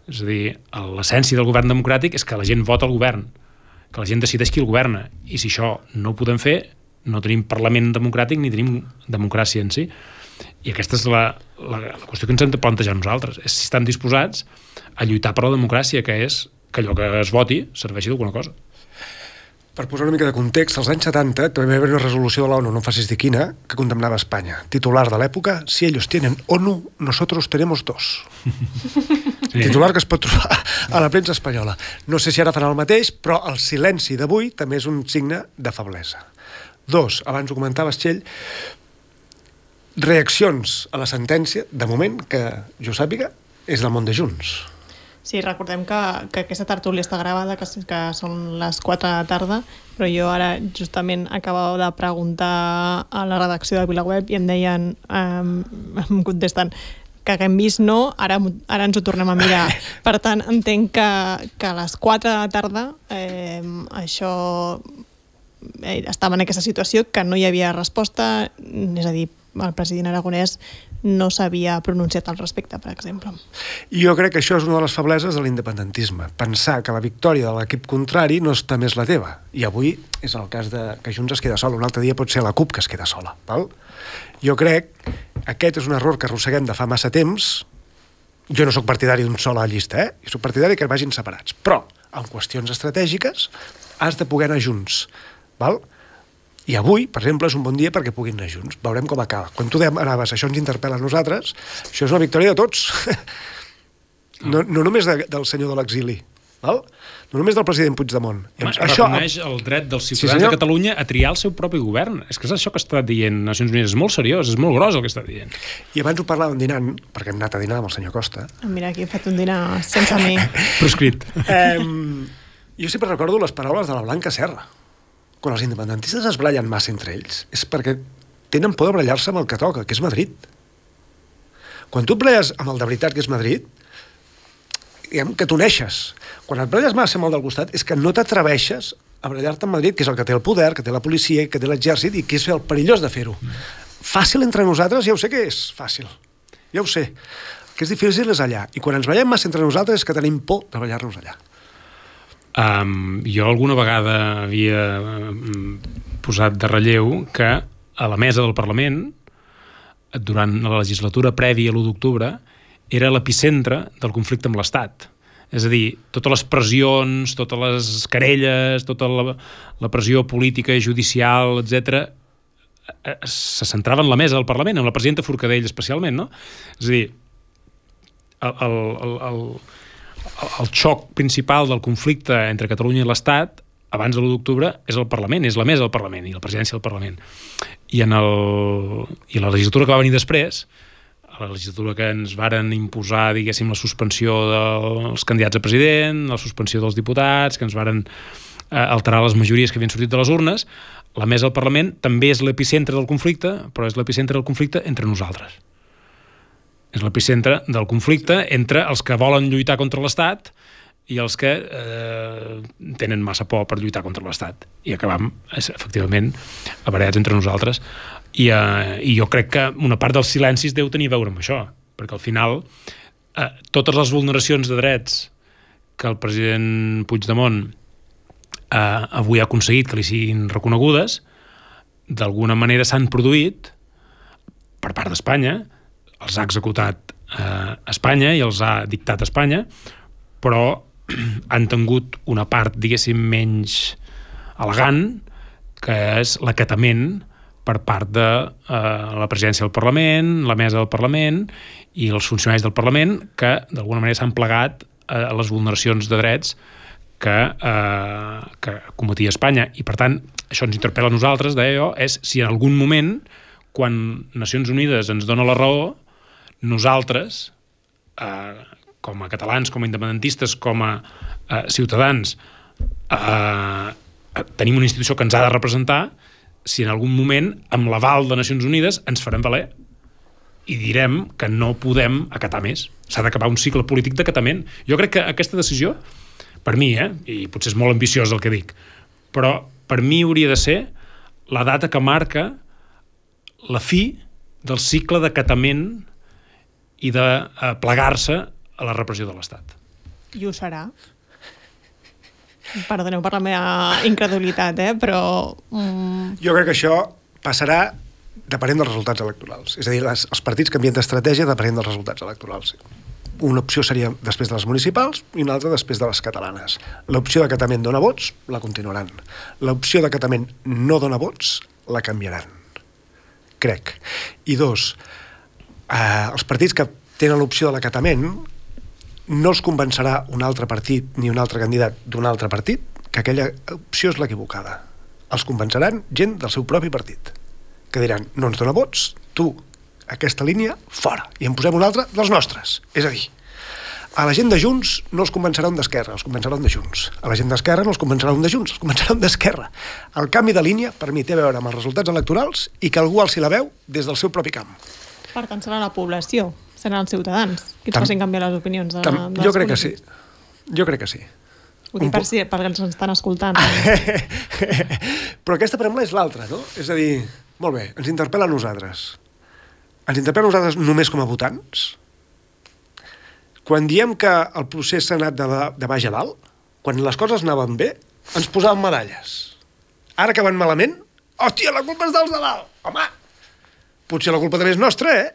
És a dir, l'essència del govern democràtic és que la gent vota el govern, que la gent decideix qui el governa. I si això no ho podem fer, no tenim Parlament democràtic ni tenim democràcia en si. I aquesta és la, la, la qüestió que ens hem de plantejar nosaltres, és si estan disposats a lluitar per la democràcia, que és que allò que es voti serveixi d'alguna cosa. Per posar una mica de context, als anys 70 també va haver una resolució de l'ONU, no facis de quina, que condemnava Espanya. Titular de l'època, si ellos tienen ONU, nosotros tenemos dos. Sí. Titular que es pot trobar a la premsa espanyola. No sé si ara farà el mateix, però el silenci d'avui també és un signe de feblesa. Dos, abans ho comentaves, Txell, reaccions a la sentència, de moment, que jo sàpiga, és del món de Junts. Sí, recordem que, que aquesta tertúlia està gravada, que, que són les 4 de la tarda, però jo ara justament acabava de preguntar a la redacció de VilaWeb i em deien, um, em contesten, que haguem vist no, ara, ara ens ho tornem a mirar. Per tant, entenc que, que a les 4 de la tarda eh, això eh, estava en aquesta situació que no hi havia resposta, és a dir, el president aragonès no s'havia pronunciat al respecte, per exemple. Jo crec que això és una de les febleses de l'independentisme. Pensar que la victòria de l'equip contrari no està més la teva. I avui és el cas de que Junts es queda sola. Un altre dia pot ser la CUP que es queda sola. Val? Jo crec aquest és un error que arrosseguem de fa massa temps. Jo no sóc partidari d'un sol a la llista, eh? Jo sóc partidari que vagin separats. Però, en qüestions estratègiques, has de poder anar junts. Val? I avui, per exemple, és un bon dia perquè puguin anar junts. Veurem com acaba. Quan tu anaves, això ens interpel·la a nosaltres, això és una victòria de tots. No, no només de, del senyor de l'exili, val? no només del president Puigdemont. Home, això reconeix el dret dels ciutadans sí, de Catalunya a triar el seu propi govern. És que és això que està dient Nacions Unides. És molt seriós, és molt gros el que està dient. I abans ho parlàvem dinant, perquè hem anat a dinar amb el senyor Costa. Mira, aquí he fet un dinar sense mi. Proscrit. Eh, jo sempre recordo les paraules de la Blanca Serra quan els independentistes es brallen massa entre ells, és perquè tenen por de brallar-se amb el que toca, que és Madrid. Quan tu et bralles amb el de veritat, que és Madrid, diguem que t'uneixes. Quan et bralles massa amb el del costat, és que no t'atreveixes a brallar-te amb Madrid, que és el que té el poder, que té la policia, que té l'exèrcit, i que és el perillós de fer-ho. Fàcil entre nosaltres, ja ho sé que és fàcil. Ja ho sé. El que és difícil és allà. I quan ens brallem massa entre nosaltres és que tenim por de brallar-nos allà. Um, jo alguna vegada havia posat de relleu que a la mesa del Parlament, durant la legislatura prèvia a l'1 d'octubre, era l'epicentre del conflicte amb l'Estat. És a dir, totes les pressions, totes les querelles, tota la, la pressió política i judicial, etc eh, se centrava en la mesa del Parlament, en la presidenta Forcadell especialment, no? És a dir, el, el, el, el xoc principal del conflicte entre Catalunya i l'Estat abans de l'1 d'octubre és el Parlament, és la mesa del Parlament i la presidència del Parlament. I, en el, i la legislatura que va venir després, la legislatura que ens varen imposar, diguéssim, la suspensió dels candidats a president, la suspensió dels diputats, que ens varen eh, alterar les majories que havien sortit de les urnes, la mesa del Parlament també és l'epicentre del conflicte, però és l'epicentre del conflicte entre nosaltres és l'epicentre del conflicte entre els que volen lluitar contra l'Estat i els que eh, tenen massa por per lluitar contra l'Estat. I acabam, efectivament, aparellats entre nosaltres. I, eh, I jo crec que una part dels silencis deu tenir a veure amb això, perquè al final eh, totes les vulneracions de drets que el president Puigdemont eh, avui ha aconseguit que li siguin reconegudes, d'alguna manera s'han produït per part d'Espanya, els ha executat eh, Espanya i els ha dictat Espanya, però han tingut una part, diguéssim, menys elegant, que és l'acatament per part de eh, la presidència del Parlament, la mesa del Parlament i els funcionaris del Parlament que d'alguna manera s'han plegat a les vulneracions de drets que, eh, que cometia Espanya. I, per tant, això ens interpel·la a nosaltres, deia és si en algun moment, quan Nacions Unides ens dona la raó, nosaltres, eh, com a catalans, com a independentistes, com a eh, ciutadans, eh, tenim una institució que ens ha de representar si en algun moment, amb l'aval de Nacions Unides, ens farem valer i direm que no podem acatar més. S'ha d'acabar un cicle polític d'acatament. Jo crec que aquesta decisió, per mi, eh, i potser és molt ambiciós el que dic, però per mi hauria de ser la data que marca la fi del cicle d'acatament i de eh, plegar-se a la repressió de l'Estat. I ho serà. Perdoneu per la meva incredulitat, eh? però... Mm... Jo crec que això passarà depenent dels resultats electorals. És a dir, les, els partits canvien d'estratègia depenent dels resultats electorals. Una opció seria després de les municipals i una altra després de les catalanes. L'opció d'acatament dona vots, la continuaran. L'opció d'acatament no dona vots, la canviaran. Crec. I dos, eh, els partits que tenen l'opció de l'acatament no els convencerà un altre partit ni un altre candidat d'un altre partit que aquella opció és l'equivocada. Els convenceran gent del seu propi partit, que diran, no ens dona vots, tu aquesta línia fora i en posem una altra dels nostres. És a dir, a la gent de Junts no els convencerà un d'Esquerra, els convencerà un de Junts. A la gent d'Esquerra no els convencerà un de Junts, els convencerà un d'Esquerra. El canvi de línia, per mi, té a veure amb els resultats electorals i que algú alci la veu des del seu propi camp. Per tant, serà la població, seran els ciutadans qui ens facin canviar les opinions de, Tam dels jo crec que sí. polítics. Jo crec que sí. Ho dic per, si, perquè ens estan escoltant. Però aquesta, exemple, és l'altra, no? És a dir, molt bé, ens interpel·la a nosaltres. Ens interpel·la a nosaltres només com a votants? Quan diem que el procés s'ha anat de, de baix a dalt, quan les coses anaven bé, ens posàvem medalles. Ara que van malament, hòstia, la culpa és dels de dalt, home! Potser la culpa també és nostra, eh?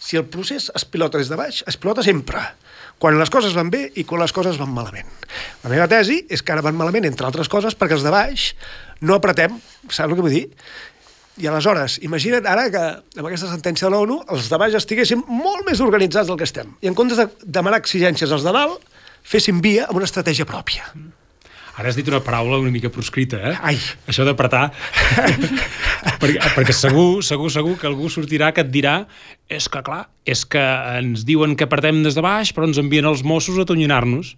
Si el procés es pilota des de baix, es pilota sempre. Quan les coses van bé i quan les coses van malament. La meva tesi és que ara van malament, entre altres coses, perquè els de baix no apretem, saps el que vull dir? I aleshores, imagina't ara que amb aquesta sentència de l'ONU els de baix estiguéssim molt més organitzats del que estem. I en comptes de demanar exigències als de dalt, féssim via amb una estratègia pròpia. Ara has dit una paraula una mica proscrita, eh? Ai. Això d'apretar. perquè, perquè segur, segur, segur que algú sortirà que et dirà és que, clar, és que ens diuen que apretem des de baix, però ens envien els Mossos a tonyinar-nos.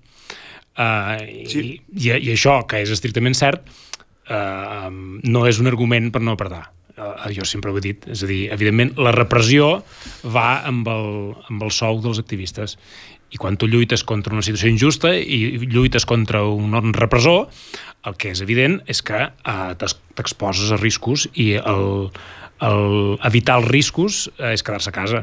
Uh, Sí. i, i, I això, que és estrictament cert, uh, no és un argument per no apretar. Uh, jo sempre ho he dit. És a dir, evidentment, la repressió va amb el, amb el sou dels activistes. I quan tu lluites contra una situació injusta i lluites contra un repressor, el que és evident és que uh, t'exposes a riscos i el, el evitar els riscos eh, és quedar-se a casa.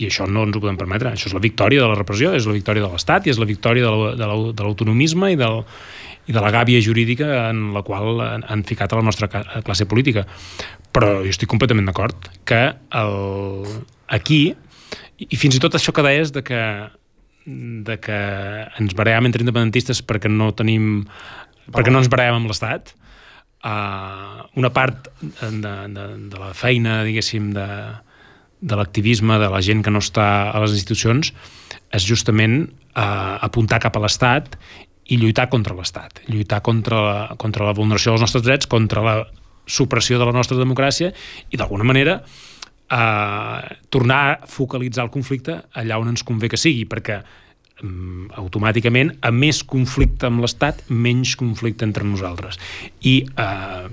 I això no ens ho podem permetre. Això és la victòria de la repressió, és la victòria de l'Estat i és la victòria de la- de la- de l'autonomisme i, del, i de la gàbia jurídica en la qual han, han ficat a la nostra classe política. Però jo estic completament d'acord que el, aquí, i fins i tot això que deies de que, de que ens barem entre independentistes perquè no tenim perquè no ens barem amb l'Estat. Uh, una part de, de, de la feina, diguéssim, de, de l'activisme de la gent que no està a les institucions és justament uh, apuntar cap a l'Estat i lluitar contra l'Estat, lluitar contra la, contra la vulneració dels nostres drets, contra la supressió de la nostra democràcia i d'alguna manera eh, tornar a focalitzar el conflicte allà on ens convé que sigui, perquè mm, automàticament, a més conflicte amb l'Estat, menys conflicte entre nosaltres. I, eh,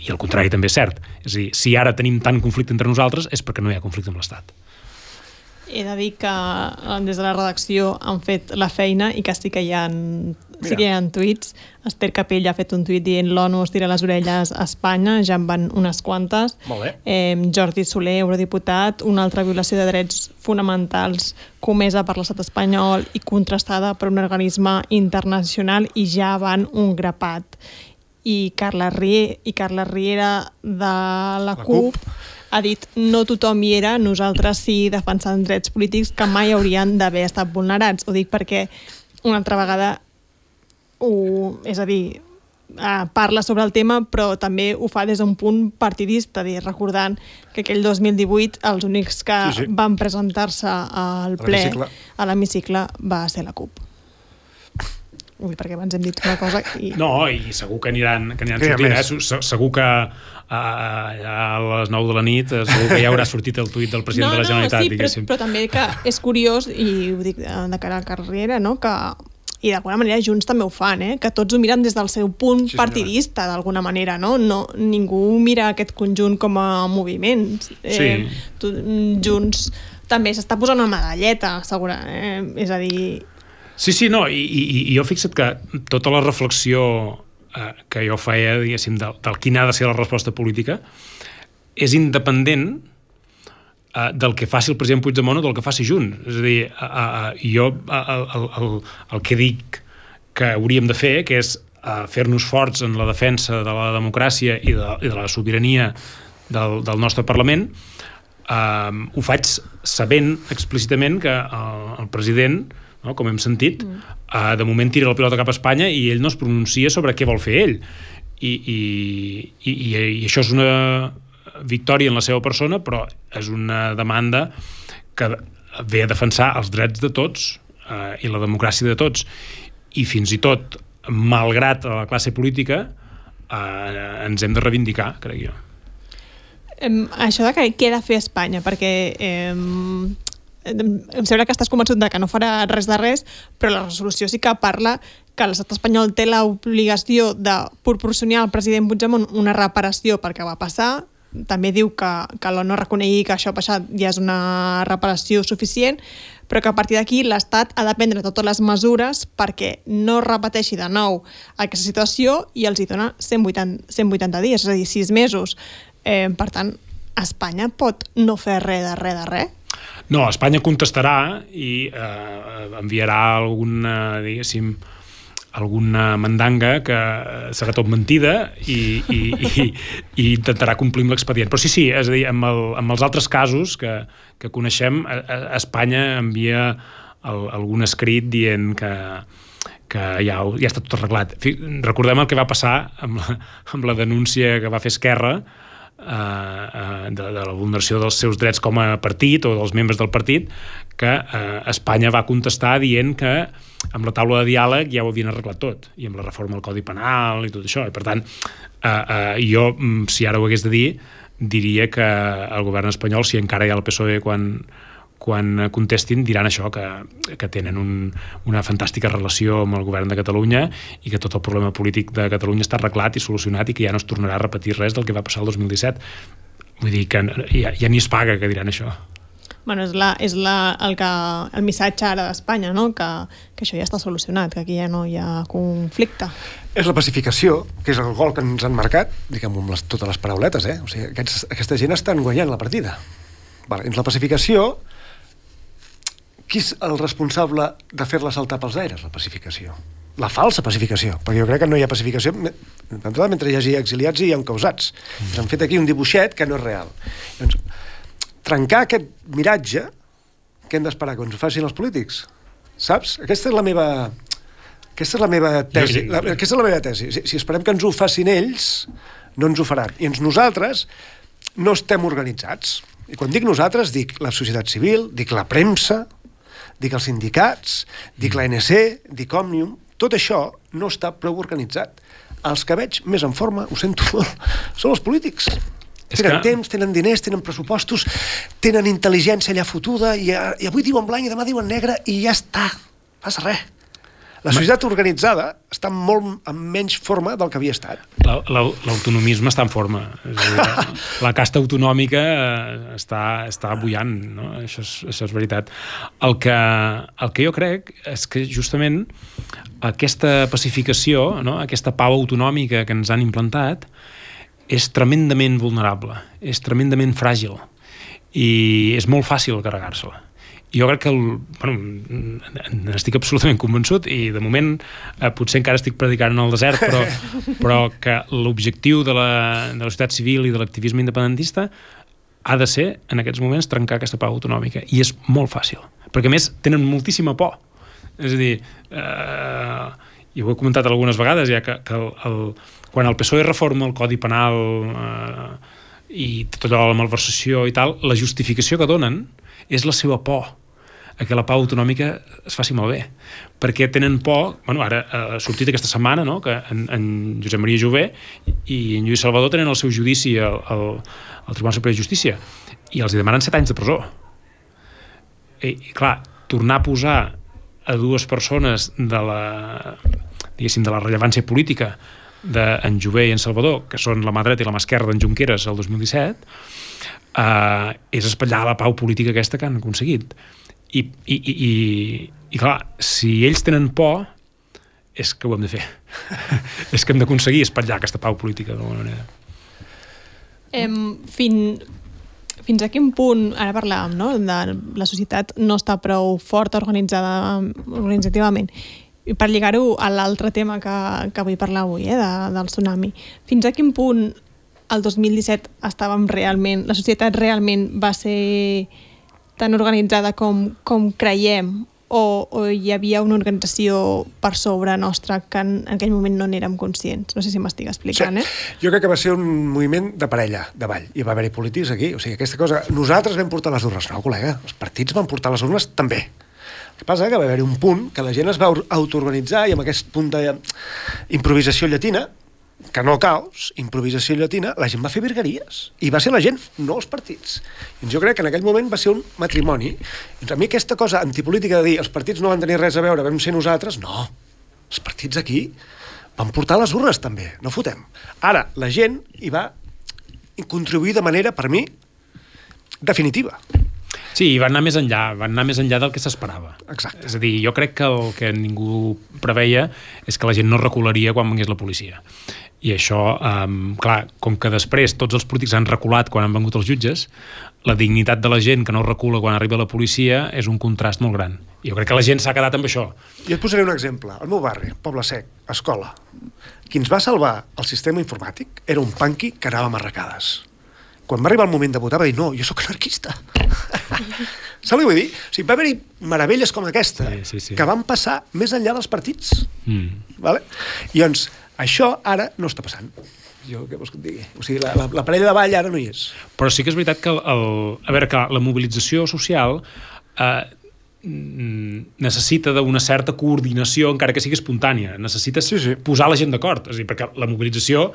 I el contrari també és cert. És a dir, si ara tenim tant conflicte entre nosaltres és perquè no hi ha conflicte amb l'Estat. He de dir que eh, des de la redacció han fet la feina i que sí que hi ha, sí que hi ha tuits. Esther Capell ha fet un tuit dient l'ONU es tira les orelles a Espanya, ja en van unes quantes. Molt bé. Eh, Jordi Soler, eurodiputat, una altra violació de drets fonamentals comesa per l'estat espanyol i contrastada per un organisme internacional i ja van un grapat. I Carla, Rie, i Carla Riera de la, La CUP, CUP. Ha dit no tothom hi era, nosaltres sí defensant drets polítics que mai haurien d'haver estat vulnerats. Ho dic perquè una altra vegada ho, és a dir, eh, parla sobre el tema però també ho fa des d'un punt partidista, dir, recordant que aquell 2018 els únics que Sí, sí. van presentar-se al A ple a l'hemicicle va ser la CUP. Ui, perquè abans hem dit una cosa i... No, i segur que aniran, que aniran sortint. Eh? Segur que a, a les 9 de la nit eh, segur que ja haurà sortit el tuit del president no, de la Generalitat, no, sí, però, diguéssim. però també que és curiós, i ho dic de, de cara a la carrera, no? que i d'alguna manera Junts també ho fan, eh? que tots ho miren des del seu punt Sí, partidista, d'alguna manera, no? no? Ningú mira aquest conjunt com a moviment. Sí. tu, Junts també s'està posant una medalleta, segura, eh? és a dir... Sí, sí, no, i, i, i jo fixa't que tota la reflexió eh, que jo feia, diguéssim, del, del quina ha de ser la resposta política, és independent eh, del que faci el president Puigdemont o del que faci Junts. És a dir, eh, eh, jo eh, el, el, el, el que dic que hauríem de fer, que és eh, fer-nos forts en la defensa de la democràcia i de, i de la sobirania del, del nostre Parlament, eh, ho faig sabent explícitament que el, el president no, com hem sentit, mm. uh, de moment tira la pilota cap a Espanya i ell no es pronuncia sobre què vol fer ell. I, i, i, i, això és una victòria en la seva persona, però és una demanda que ve a defensar els drets de tots uh, i la democràcia de tots. I fins i tot, malgrat la classe política, uh, ens hem de reivindicar, crec jo. Això de què ha de fer Espanya, perquè eh, em sembla que estàs convençut de que no farà res de res, però la resolució sí que parla que l'estat espanyol té l'obligació de proporcionar al president Puigdemont una reparació perquè va passar, també diu que, que l'ONU reconegui que això ha passat ja és una reparació suficient, però que a partir d'aquí l'Estat ha de prendre totes les mesures perquè no repeteixi de nou aquesta situació i els hi dona 180, 180 dies, és a dir, 6 mesos. Eh, per tant, Espanya pot no fer res de res de res? No, Espanya contestarà i eh, enviarà alguna, diguéssim, alguna mandanga que serà tot mentida i, i, i, i intentarà complir amb l'expedient. Però sí, sí, és a dir, amb, el, amb els altres casos que, que coneixem, a, a Espanya envia el, algun escrit dient que, que ja, ja està tot arreglat. Recordem el que va passar amb la, amb la denúncia que va fer Esquerra eh, eh, de, de la vulneració dels seus drets com a partit o dels membres del partit, que eh, Espanya va contestar dient que amb la taula de diàleg ja ho havien arreglat tot, i amb la reforma del Codi Penal i tot això. I per tant, eh, eh, jo, mm, si ara ho hagués de dir, diria que el govern espanyol, si encara hi ha el PSOE quan, quan contestin diran això, que, que tenen un, una fantàstica relació amb el govern de Catalunya i que tot el problema polític de Catalunya està arreglat i solucionat i que ja no es tornarà a repetir res del que va passar el 2017. Vull dir que ja, ja ni es paga que diran això. Bueno, és, la, és la, el, que, el missatge ara d'Espanya, no? que, que això ja està solucionat, que aquí ja no hi ha conflicte. És la pacificació, que és el gol que ens han marcat, diguem amb les, totes les parauletes, eh? O sigui, aquests, aquesta gent estan guanyant la partida. Vale, doncs la pacificació, qui és el responsable de fer-la saltar pels aires, la pacificació? La falsa pacificació, perquè jo crec que no hi ha pacificació mentre hi hagi exiliats i hi ha causats. Mm. Ens han fet aquí un dibuixet que no és real. Doncs, trencar aquest miratge que hem d'esperar que ens ho facin els polítics. Saps? Aquesta és la meva... Aquesta és la meva tesi. La, aquesta és la meva tesi. Si, si esperem que ens ho facin ells, no ens ho faran. I ens nosaltres no estem organitzats. I quan dic nosaltres, dic la societat civil, dic la premsa, dic els sindicats, dic l'ANC, dic Òmnium, tot això no està prou organitzat. Els que veig més en forma, ho sento molt, són els polítics. És tenen que... temps, tenen diners, tenen pressupostos, tenen intel·ligència allà fotuda, i, i avui diuen blanc i demà diuen negre, i ja està, passa res. La societat organitzada està molt en menys forma del que havia estat. L'autonomisme està en forma. És dir, la, la casta autonòmica eh, està, està bullant, no? això, és, això és veritat. El que, el que jo crec és que justament aquesta pacificació, no? aquesta pau autonòmica que ens han implantat, és tremendament vulnerable, és tremendament fràgil i és molt fàcil carregar-se-la. Jo crec que, el, bueno, n'estic absolutament convençut i de moment eh, potser encara estic predicant en el desert, però, però que l'objectiu de, la, de la societat civil i de l'activisme independentista ha de ser, en aquests moments, trencar aquesta pau autonòmica. I és molt fàcil. Perquè, més, tenen moltíssima por. És a dir, eh, i ho he comentat algunes vegades ja, que, que el, el, quan el PSOE reforma el Codi Penal eh, i tot allò de la malversació i tal, la justificació que donen és la seva por a que la pau autonòmica es faci malbé. Perquè tenen por, bueno, ara ha sortit aquesta setmana, no?, que en, en Josep Maria Jové i en Lluís Salvador tenen el seu judici al, al, al Tribunal Superior de Justícia i els demanen set anys de presó. I, i clar, tornar a posar a dues persones de la, diguéssim, de la rellevància política d'en Jové i en Salvador, que són la mà dreta i la mà esquerra d'en Junqueras el 2017, eh, és espatllar la pau política aquesta que han aconseguit. I, i, i, i, i clar, si ells tenen por, és que ho hem de fer. és que hem d'aconseguir espatllar aquesta pau política d'alguna manera. Em, fin, fins a quin punt, ara parlàvem, no? de la societat no està prou forta organitzada organitzativament i per lligar-ho a l'altre tema que, que vull parlar avui, eh, de, del tsunami, fins a quin punt el 2017 estàvem realment, la societat realment va ser tan organitzada com, com creiem o, o hi havia una organització per sobre nostra que en, en aquell moment no n'érem conscients. No sé si m'estic explicant, sí. eh? Jo crec que va ser un moviment de parella, de ball. Hi va haver-hi polítics aquí. O sigui, aquesta cosa... Nosaltres vam portar les urnes. No, col·lega, els partits van portar les urnes també que passa que va haver un punt que la gent es va autoorganitzar i amb aquest punt d'improvisació llatina que no caos, improvisació llatina, la gent va fer virgueries. I va ser la gent, no els partits. I jo crec que en aquell moment va ser un matrimoni. I a mi aquesta cosa antipolítica de dir els partits no van tenir res a veure, vam ser nosaltres, no. Els partits aquí van portar les urnes també, no fotem. Ara, la gent hi va contribuir de manera, per mi, definitiva. Sí, i van anar més enllà, van anar més enllà del que s'esperava. Exacte. És a dir, jo crec que el que ningú preveia és que la gent no recularia quan vengués la policia. I això, um, clar, com que després tots els polítics han reculat quan han vengut els jutges, la dignitat de la gent que no recula quan arriba la policia és un contrast molt gran. Jo crec que la gent s'ha quedat amb això. I et posaré un exemple. Al meu barri, Poble Sec, escola, qui ens va salvar el sistema informàtic era un panqui que anava a marracades. Quan va arribar el moment de votar va dir no, jo sóc anarquista. Saps què vull dir? O sigui, va haver-hi meravelles com aquesta Sí, sí, sí. que van passar més enllà dels partits. Mm. Vale? I doncs, això ara no està passant. Jo què vols que et digui? O sigui, la, la, la parella de ball ara no hi és. Però sí que és veritat que el, el, a veure, que la mobilització social eh, mm, necessita d'una certa coordinació, encara que sigui espontània. Necessites Sí, sí. posar la gent d'acord. És a dir, perquè la mobilització,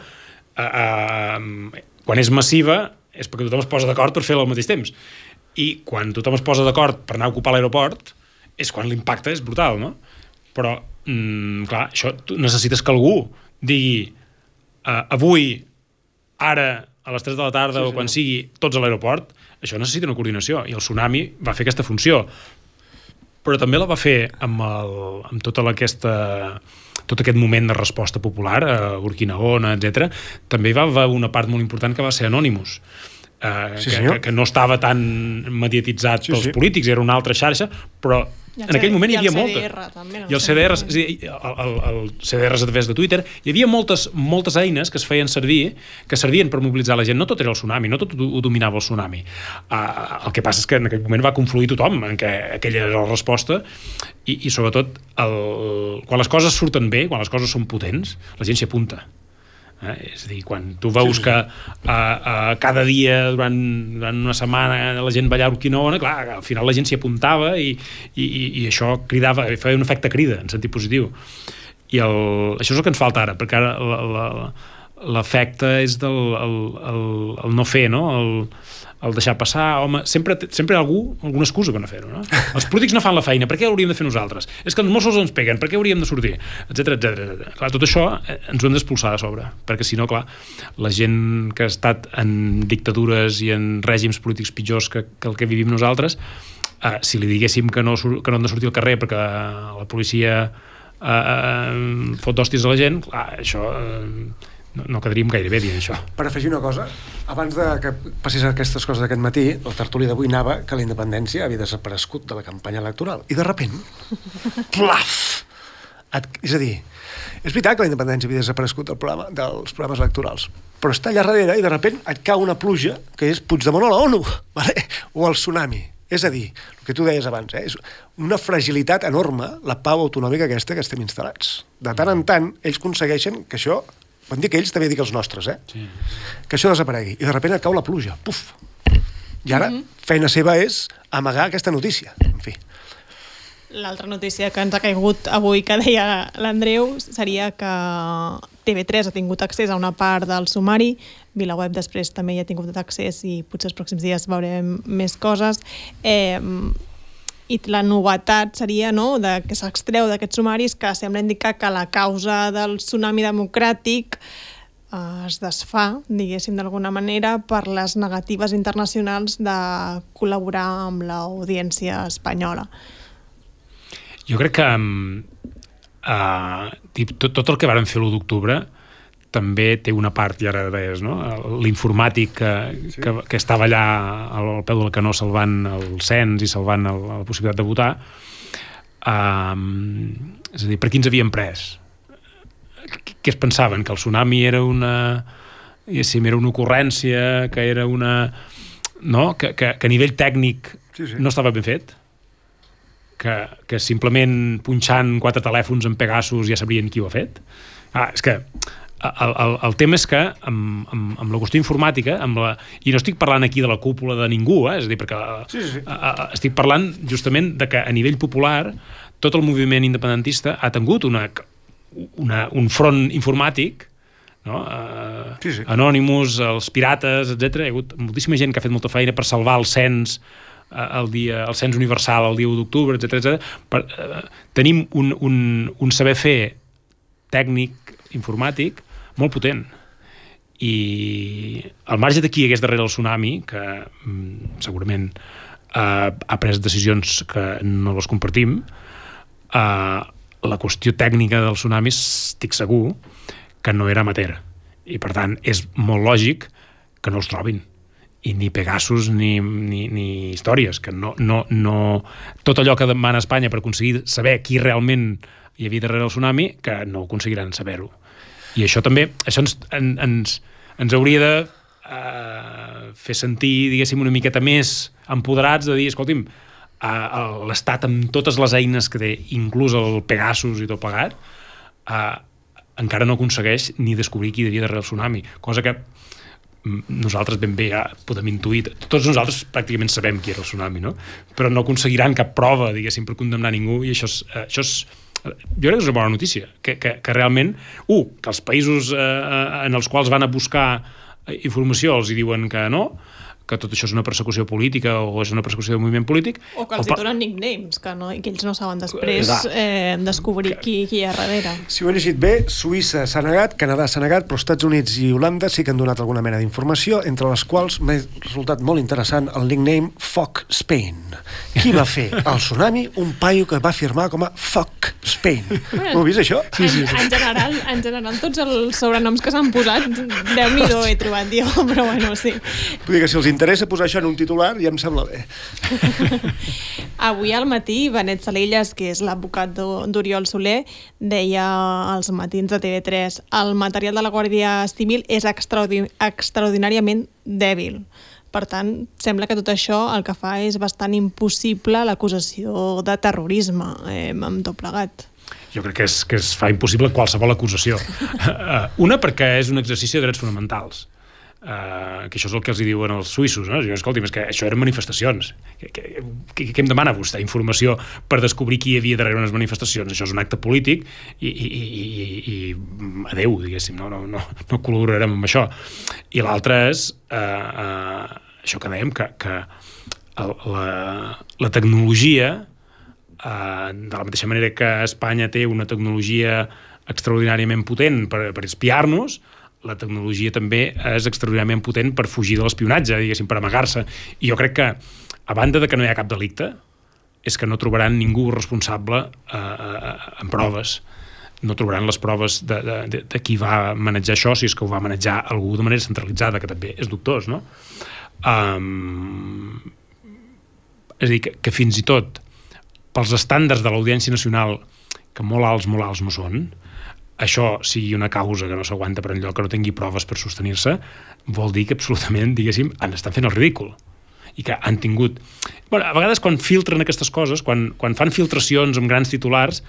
eh, eh, quan és massiva, és perquè tothom es posa d'acord per fer-la al mateix temps. I quan tothom es posa d'acord per anar a ocupar l'aeroport, és quan l'impacte és brutal, no? Però, mm, clar, això necessites que algú digui uh, avui, ara, a les 3 de la tarda sí, sí. o quan sigui, tots a l'aeroport, això necessita una coordinació. I el Tsunami va fer aquesta funció. Però també la va fer amb, el, amb tota aquesta tot aquest moment de resposta popular, eh, Urquinaona, etc. També hi va haver una part molt important que va ser Anonymous, eh, Sí, que, senyor. que, que no estava tan mediatitzat Sí, pels sí. polítics, era una altra xarxa, però en aquell moment hi i el havia CDR moltes. també, no? I el CDR, és a dir, el, el, el CDR a través de Twitter, hi havia moltes, moltes eines que es feien servir, que servien per mobilitzar la gent. No tot era el tsunami, no tot ho, ho dominava el tsunami. Uh, el que passa és que en aquell moment va confluir tothom en què aquella era la resposta i, i sobretot el, quan les coses surten bé, quan les coses són potents, la gent s'hi apunta. Eh? És a dir, quan tu veus sí, sí. que uh, uh, cada dia durant, durant una setmana la gent ballava Urquinaona, clar, al final la gent s'hi apuntava i, i, i, això cridava, feia un efecte crida en sentit positiu. I el, això és el que ens falta ara, perquè ara l'efecte és del el, el, el no fer, no? El, el deixar passar, home, sempre, sempre hi ha algú, alguna excusa per no fer-ho, no? Els polítics no fan la feina, per què hauríem de fer nosaltres? És que els Mossos ens peguen, per què hauríem de sortir? Etc etc. Clar, tot això eh, ens ho hem d'expulsar de sobre, perquè si no, clar, la gent que ha estat en dictadures i en règims polítics pitjors que, que el que vivim nosaltres, eh, si li diguéssim que no, que no han de sortir al carrer perquè la policia eh, eh, fot d'hòsties a la gent, clar, això eh, no, no quedaríem gaire bé dient això. Per afegir una cosa, abans de que passés aquestes coses d'aquest matí, el tertuli d'avui anava que la independència havia desaparegut de la campanya electoral. I de repent, plaf! Et, és a dir, és veritat que la independència havia desaparegut del programa, dels programes electorals, però està allà darrere i de repent et cau una pluja que és Puigdemont a la ONU, vale? o el tsunami. És a dir, el que tu deies abans, eh? és una fragilitat enorme la pau autonòmica aquesta que estem instal·lats. De tant en tant, ells aconsegueixen que això, dir que ells, també dic els nostres, eh? Sí. que això desaparegui. I de sobte cau la pluja. Puf! I ara, feina seva és amagar aquesta notícia. En fi. L'altra notícia que ens ha caigut avui que deia l'Andreu seria que TV3 ha tingut accés a una part del sumari, VilaWeb després també hi ha tingut accés i potser els pròxims dies veurem més coses. Eh, i la novetat seria no, de que s'extreu d'aquests sumaris que sembla indicar que la causa del tsunami democràtic eh, es desfà, diguéssim d'alguna manera, per les negatives internacionals de col·laborar amb l'audiència espanyola. Jo crec que um, uh, tot, tot el que varen fer l'1 d'octubre també té una part, i ara deies, no? l'informàtic que, sí. que, que estava allà al, peu del canó salvant el cens i salvant el, la possibilitat de votar, um, és a dir, per qui ens havien pres? Què, què es pensaven? Que el tsunami era una, diguéssim, era una ocurrència, que era una... No? Que, que, que a nivell tècnic Sí, sí. no estava ben fet? que, que simplement punxant quatre telèfons en Pegasus ja sabrien qui ho ha fet? Ah, és que el, el, el tema és que amb, amb, amb la qüestió informàtica amb la, i no estic parlant aquí de la cúpula de ningú eh? és a dir, perquè Sí, sí, a, a, estic parlant justament de que a nivell popular tot el moviment independentista ha tingut una, una, un front informàtic no? Uh, Sí, sí. Anonymous, els pirates, etc. Hi ha hagut moltíssima gent que ha fet molta feina per salvar el cens eh, el, dia, el cens universal el dia 1 d'octubre, etc etc. Uh, tenim un, un, un saber fer tècnic, informàtic, molt potent. I al marge de qui hagués darrere el tsunami, que mm, segurament eh, ha pres decisions que no les compartim, eh, la qüestió tècnica del tsunami estic segur que no era amateur. I, per tant, és molt lògic que no els trobin i ni Pegasus ni, ni, ni històries, que no, no, no... Tot allò que demana Espanya per aconseguir saber qui realment hi havia darrere el tsunami, que no aconseguiran saber-ho. I això també, això ens, en, ens, ens hauria de uh, fer sentir, diguéssim, una miqueta més empoderats de dir, escolti'm, uh, l'Estat amb totes les eines que té, inclús el Pegasus i tot plegat, uh, encara no aconsegueix ni descobrir qui havia darrere el tsunami, cosa que nosaltres ben bé ja podem intuir, tots nosaltres pràcticament sabem qui era el tsunami, no? però no aconseguiran cap prova, diguéssim, per condemnar ningú i això és, eh, això és jo crec que és una bona notícia, que, que, que realment, un, que els països eh, en els quals van a buscar informació els hi diuen que no, que tot això és una persecució política o és una persecució del moviment polític. O que els o hi donen nicknames, que, no, i que ells no saben després eh, descobrir qui, qui hi ha darrere. Si ho he llegit bé, Suïssa s'ha negat, Canadà s'ha negat, però Estats Units i Holanda sí que han donat alguna mena d'informació, entre les quals m'ha resultat molt interessant el nickname Fuck Spain. Qui va fer el tsunami? Un paio que va firmar com a Fuck Spain. Ho heu vist, això? Sí, sí, sí. En, en, general, en general, tots els sobrenoms que s'han posat, déu-n'hi-do he trobat jo, però bueno, sí. Vull dir que si els interessa posar això en un titular, ja em sembla bé. Avui al matí, Benet Salelles, que és l'advocat d'O- d'Oriol Soler, deia als matins de TV3 el material de la Guàrdia Civil és extraordi extraordinàriament dèbil. Per tant, sembla que tot això el que fa és bastant impossible l'acusació de terrorisme eh, amb tot plegat. Jo crec que es, que es fa impossible qualsevol acusació. Eh, Una, perquè és un exercici de drets fonamentals. Uh, que això és el que els hi diuen els suïssos, no? Diuen, escolti, és que això eren manifestacions. Què, què, què, què em demana vostè? Informació per descobrir qui hi havia darrere unes manifestacions. Això és un acte polític i, i, i, i, i adeu, diguéssim, no, no, no, no col·laborarem amb això. I l'altre és uh, uh, això que dèiem, que, que el, la, la tecnologia Uh, de la mateixa manera que Espanya té una tecnologia extraordinàriament potent per, per espiar-nos, la tecnologia també és extraordinàriament potent per fugir de l'espionatge, diguéssim, per amagar-se. I jo crec que, a banda de que no hi ha cap delicte, és que no trobaran ningú responsable uh, uh, en proves no trobaran les proves de, de, de, de qui va manejar això, si és que ho va manejar algú de manera centralitzada, que també és dubtós, no? Um, és a dir, que, que fins i tot pels estàndards de l'Audiència Nacional, que molt alts, molt alts no són, això sigui una causa que no s'aguanta per enlloc, que no tingui proves per sostenir-se, vol dir que absolutament, diguéssim, han estan fent el ridícul i que han tingut... Bueno, a vegades quan filtren aquestes coses, quan, quan fan filtracions amb grans titulars,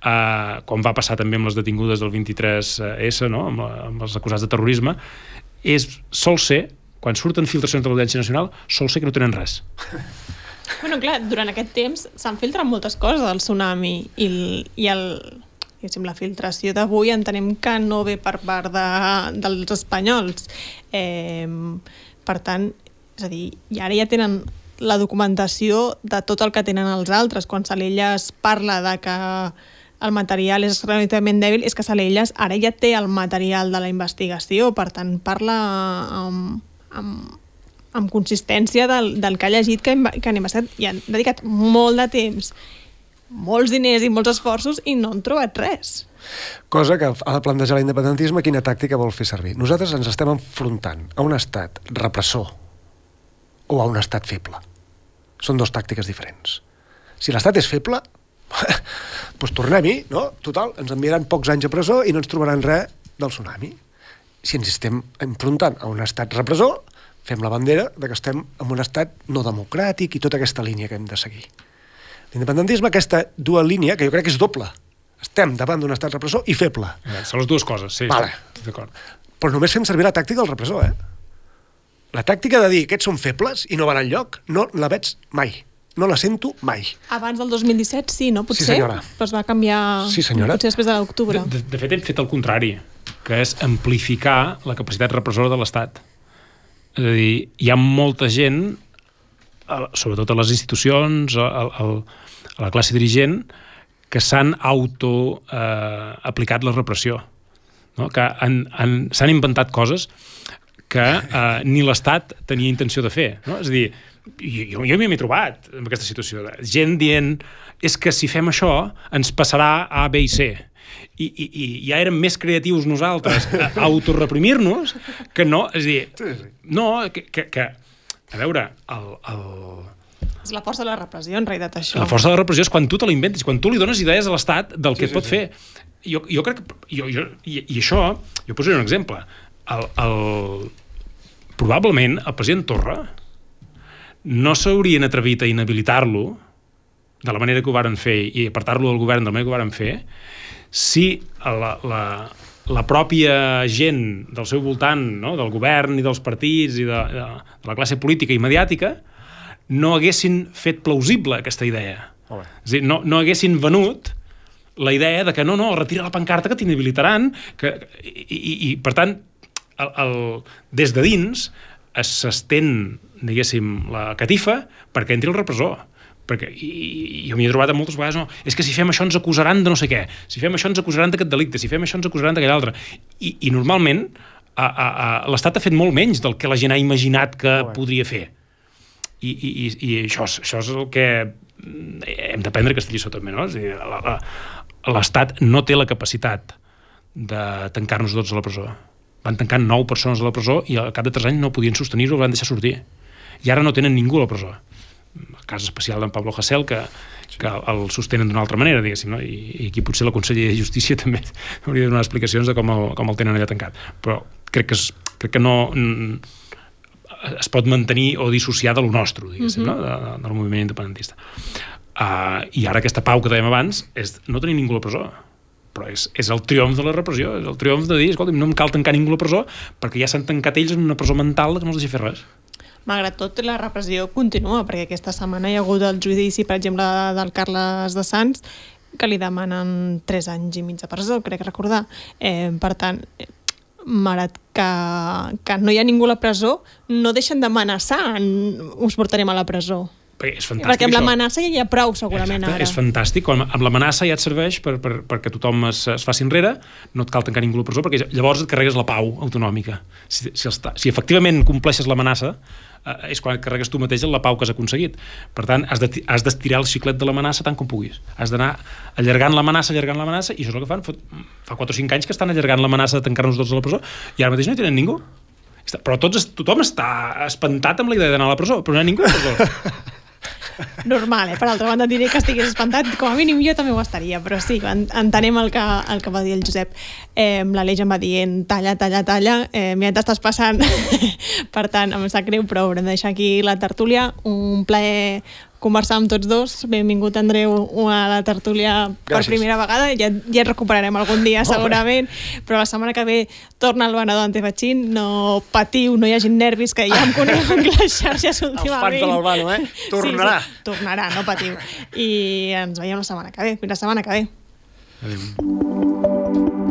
eh, com va passar també amb les detingudes del 23S, no? amb, amb els acusats de terrorisme, és, sol ser, quan surten filtracions de l'Audiència Nacional, sol ser que no tenen res. Bueno, clar, durant aquest temps s'han filtrat moltes coses del tsunami i, el, i el, diguéssim, la filtració d'avui entenem que no ve per part de, dels espanyols. Eh, per tant, és a dir, i ara ja tenen la documentació de tot el que tenen els altres. Quan Salelles parla de que el material és relativament dèbil, és que Salelles ara ja té el material de la investigació, per tant, parla amb, amb, amb consistència del, del que ha llegit que, hem, que han investigat i han dedicat molt de temps molts diners i molts esforços i no han trobat res. Cosa que ha de plantejar l'independentisme quina tàctica vol fer servir. Nosaltres ens estem enfrontant a un estat repressor o a un estat feble. Són dues tàctiques diferents. Si l'estat és feble, doncs tornem-hi, no? Total, ens enviaran pocs anys a presó i no ens trobaran res del tsunami. Si ens estem enfrontant a un estat repressor, fem la bandera de que estem en un estat no democràtic i tota aquesta línia que hem de seguir. L'independentisme, aquesta dual línia, que jo crec que és doble. Estem davant d'un estat repressor i feble. Eh, Són les dues coses, sí. Vale. D'acord. Però només fem servir la tàctica del repressor, eh? La tàctica de dir aquests són febles i no van enlloc, no la veig mai. No la sento mai. Abans del 2017 sí, no? Potser? senyora. Però es va canviar Sí, senyora. potser després de l'octubre. De, de, de fet, hem fet el contrari. Que és amplificar la capacitat repressora de l'Estat. És a dir, hi ha molta gent, sobretot a les institucions, a, a, a la classe dirigent, que s'han auto-aplicat eh, la repressió. No? Que s'han inventat coses que eh, ni l'Estat tenia intenció de fer. No? És a dir, jo, jo m'hi he trobat en aquesta situació. Gent dient, és que si fem això ens passarà A, B i C. I, i, i ja érem més creatius nosaltres a autorreprimir-nos que no, és a dir, sí, sí. no, que, que, que, a veure, el, el, és la força de la repressió, en realitat, això. La força de la repressió és quan tu te l'inventes, quan tu li dones idees a l'Estat del sí, que sí, pot sí. fer. Jo, jo crec que... Jo, jo, i, I això, jo posaré un exemple. El, el, probablement el president Torra no s'haurien atrevit a inhabilitar-lo de la manera que ho varen fer i apartar-lo del govern de la manera que ho varen fer si la, la, la pròpia gent del seu voltant, no? del govern i dels partits i de, de, de la classe política i mediàtica, no haguessin fet plausible aquesta idea. És dir, no, no haguessin venut la idea de que no, no, retira la pancarta que t'inhabilitaran, que, i, i, i per tant, el, el, des de dins s'estén, diguéssim, la catifa perquè entri el repressor perquè i, i jo m'hi he trobat moltes vegades no, és que si fem això ens acusaran de no sé què si fem això ens acusaran d'aquest delicte si fem això ens acusaran d'aquell altre. I, i normalment a, a, a, l'Estat ha fet molt menys del que la gent ha imaginat que oh, podria fer. I, i, i, i això, això és el que hem d'aprendre aquesta lliçó també no? l'Estat no té la capacitat de tancar-nos tots a la presó. Van tancar nou persones a la presó i al cap de tres anys no podien sostenir-ho, van deixar sortir. I ara no tenen ningú a la presó el cas especial d'en Pablo Hasél, que, que el sostenen d'una altra manera, diguéssim, no? I, i aquí potser la Conselleria de Justícia també hauria de donar explicacions de com el, com el tenen allà tancat. Però crec que, es, crec que no es pot mantenir o dissociar de lo nostre, diguéssim, uh -huh. no? de, de, del moviment independentista. Uh, I ara aquesta pau que dèiem abans és no tenir ningú a la presó però és, és el triomf de la repressió, és el triomf de dir, escolta, no em cal tancar ningú a la presó perquè ja s'han tancat ells en una presó mental que no els deixa fer res. Malgrat tot, la repressió continua, perquè aquesta setmana hi ha hagut el judici, per exemple, del Carles de Sants, que li demanen 3 anys i mig de presó, crec recordar. Eh, per tant, malgrat que, que no hi ha ningú a la presó, no deixen d'amenaçar, us portarem a la presó. Perquè és fantàstic, Perquè amb l'amenaça ja hi ha prou, segurament, Exacte, ara. És fantàstic. Amb l'amenaça ja et serveix per, per, perquè tothom es, es faci enrere, no et cal tancar ningú a la presó, perquè llavors et carregues la pau autonòmica. Si, si, els, si efectivament compleixes l'amenaça, eh, és quan carregues tu mateix la pau que has aconseguit. Per tant, has de, d'estirar el xiclet de l'amenaça tant com puguis. Has d'anar allargant l'amenaça, allargant l'amenaça, i això és el que fan. Fa 4 o 5 anys que estan allargant l'amenaça de tancar-nos tots a la presó, i ara mateix no hi tenen ningú. Però tots, tothom està espantat amb la idea d'anar a la presó, però no hi ha ningú a la presó. normal, eh? Per altra banda, diré que estigués espantat, com a mínim jo també ho estaria, però sí, entenem el que, el que va dir el Josep. Eh, l'Aleix em va dient, talla, talla, talla, eh, ja t'estàs passant. per tant, em sap greu, però haurem de deixar aquí la tertúlia. Un plaer conversar amb tots dos. Benvingut, Andreu, a la tertúlia per Gràcies. primera vegada. Ja, ja et recuperarem algun dia, segurament, però la setmana que ve torna el venedor Antefachín. No patiu, no hi hagi nervis, que ja em conec amb les xarxes últimament. Els fans de l'Albano, eh? Tornarà. Sí, sí, tornarà, no patiu. I ens veiem la setmana que ve. Fins la setmana que ve. Adéu.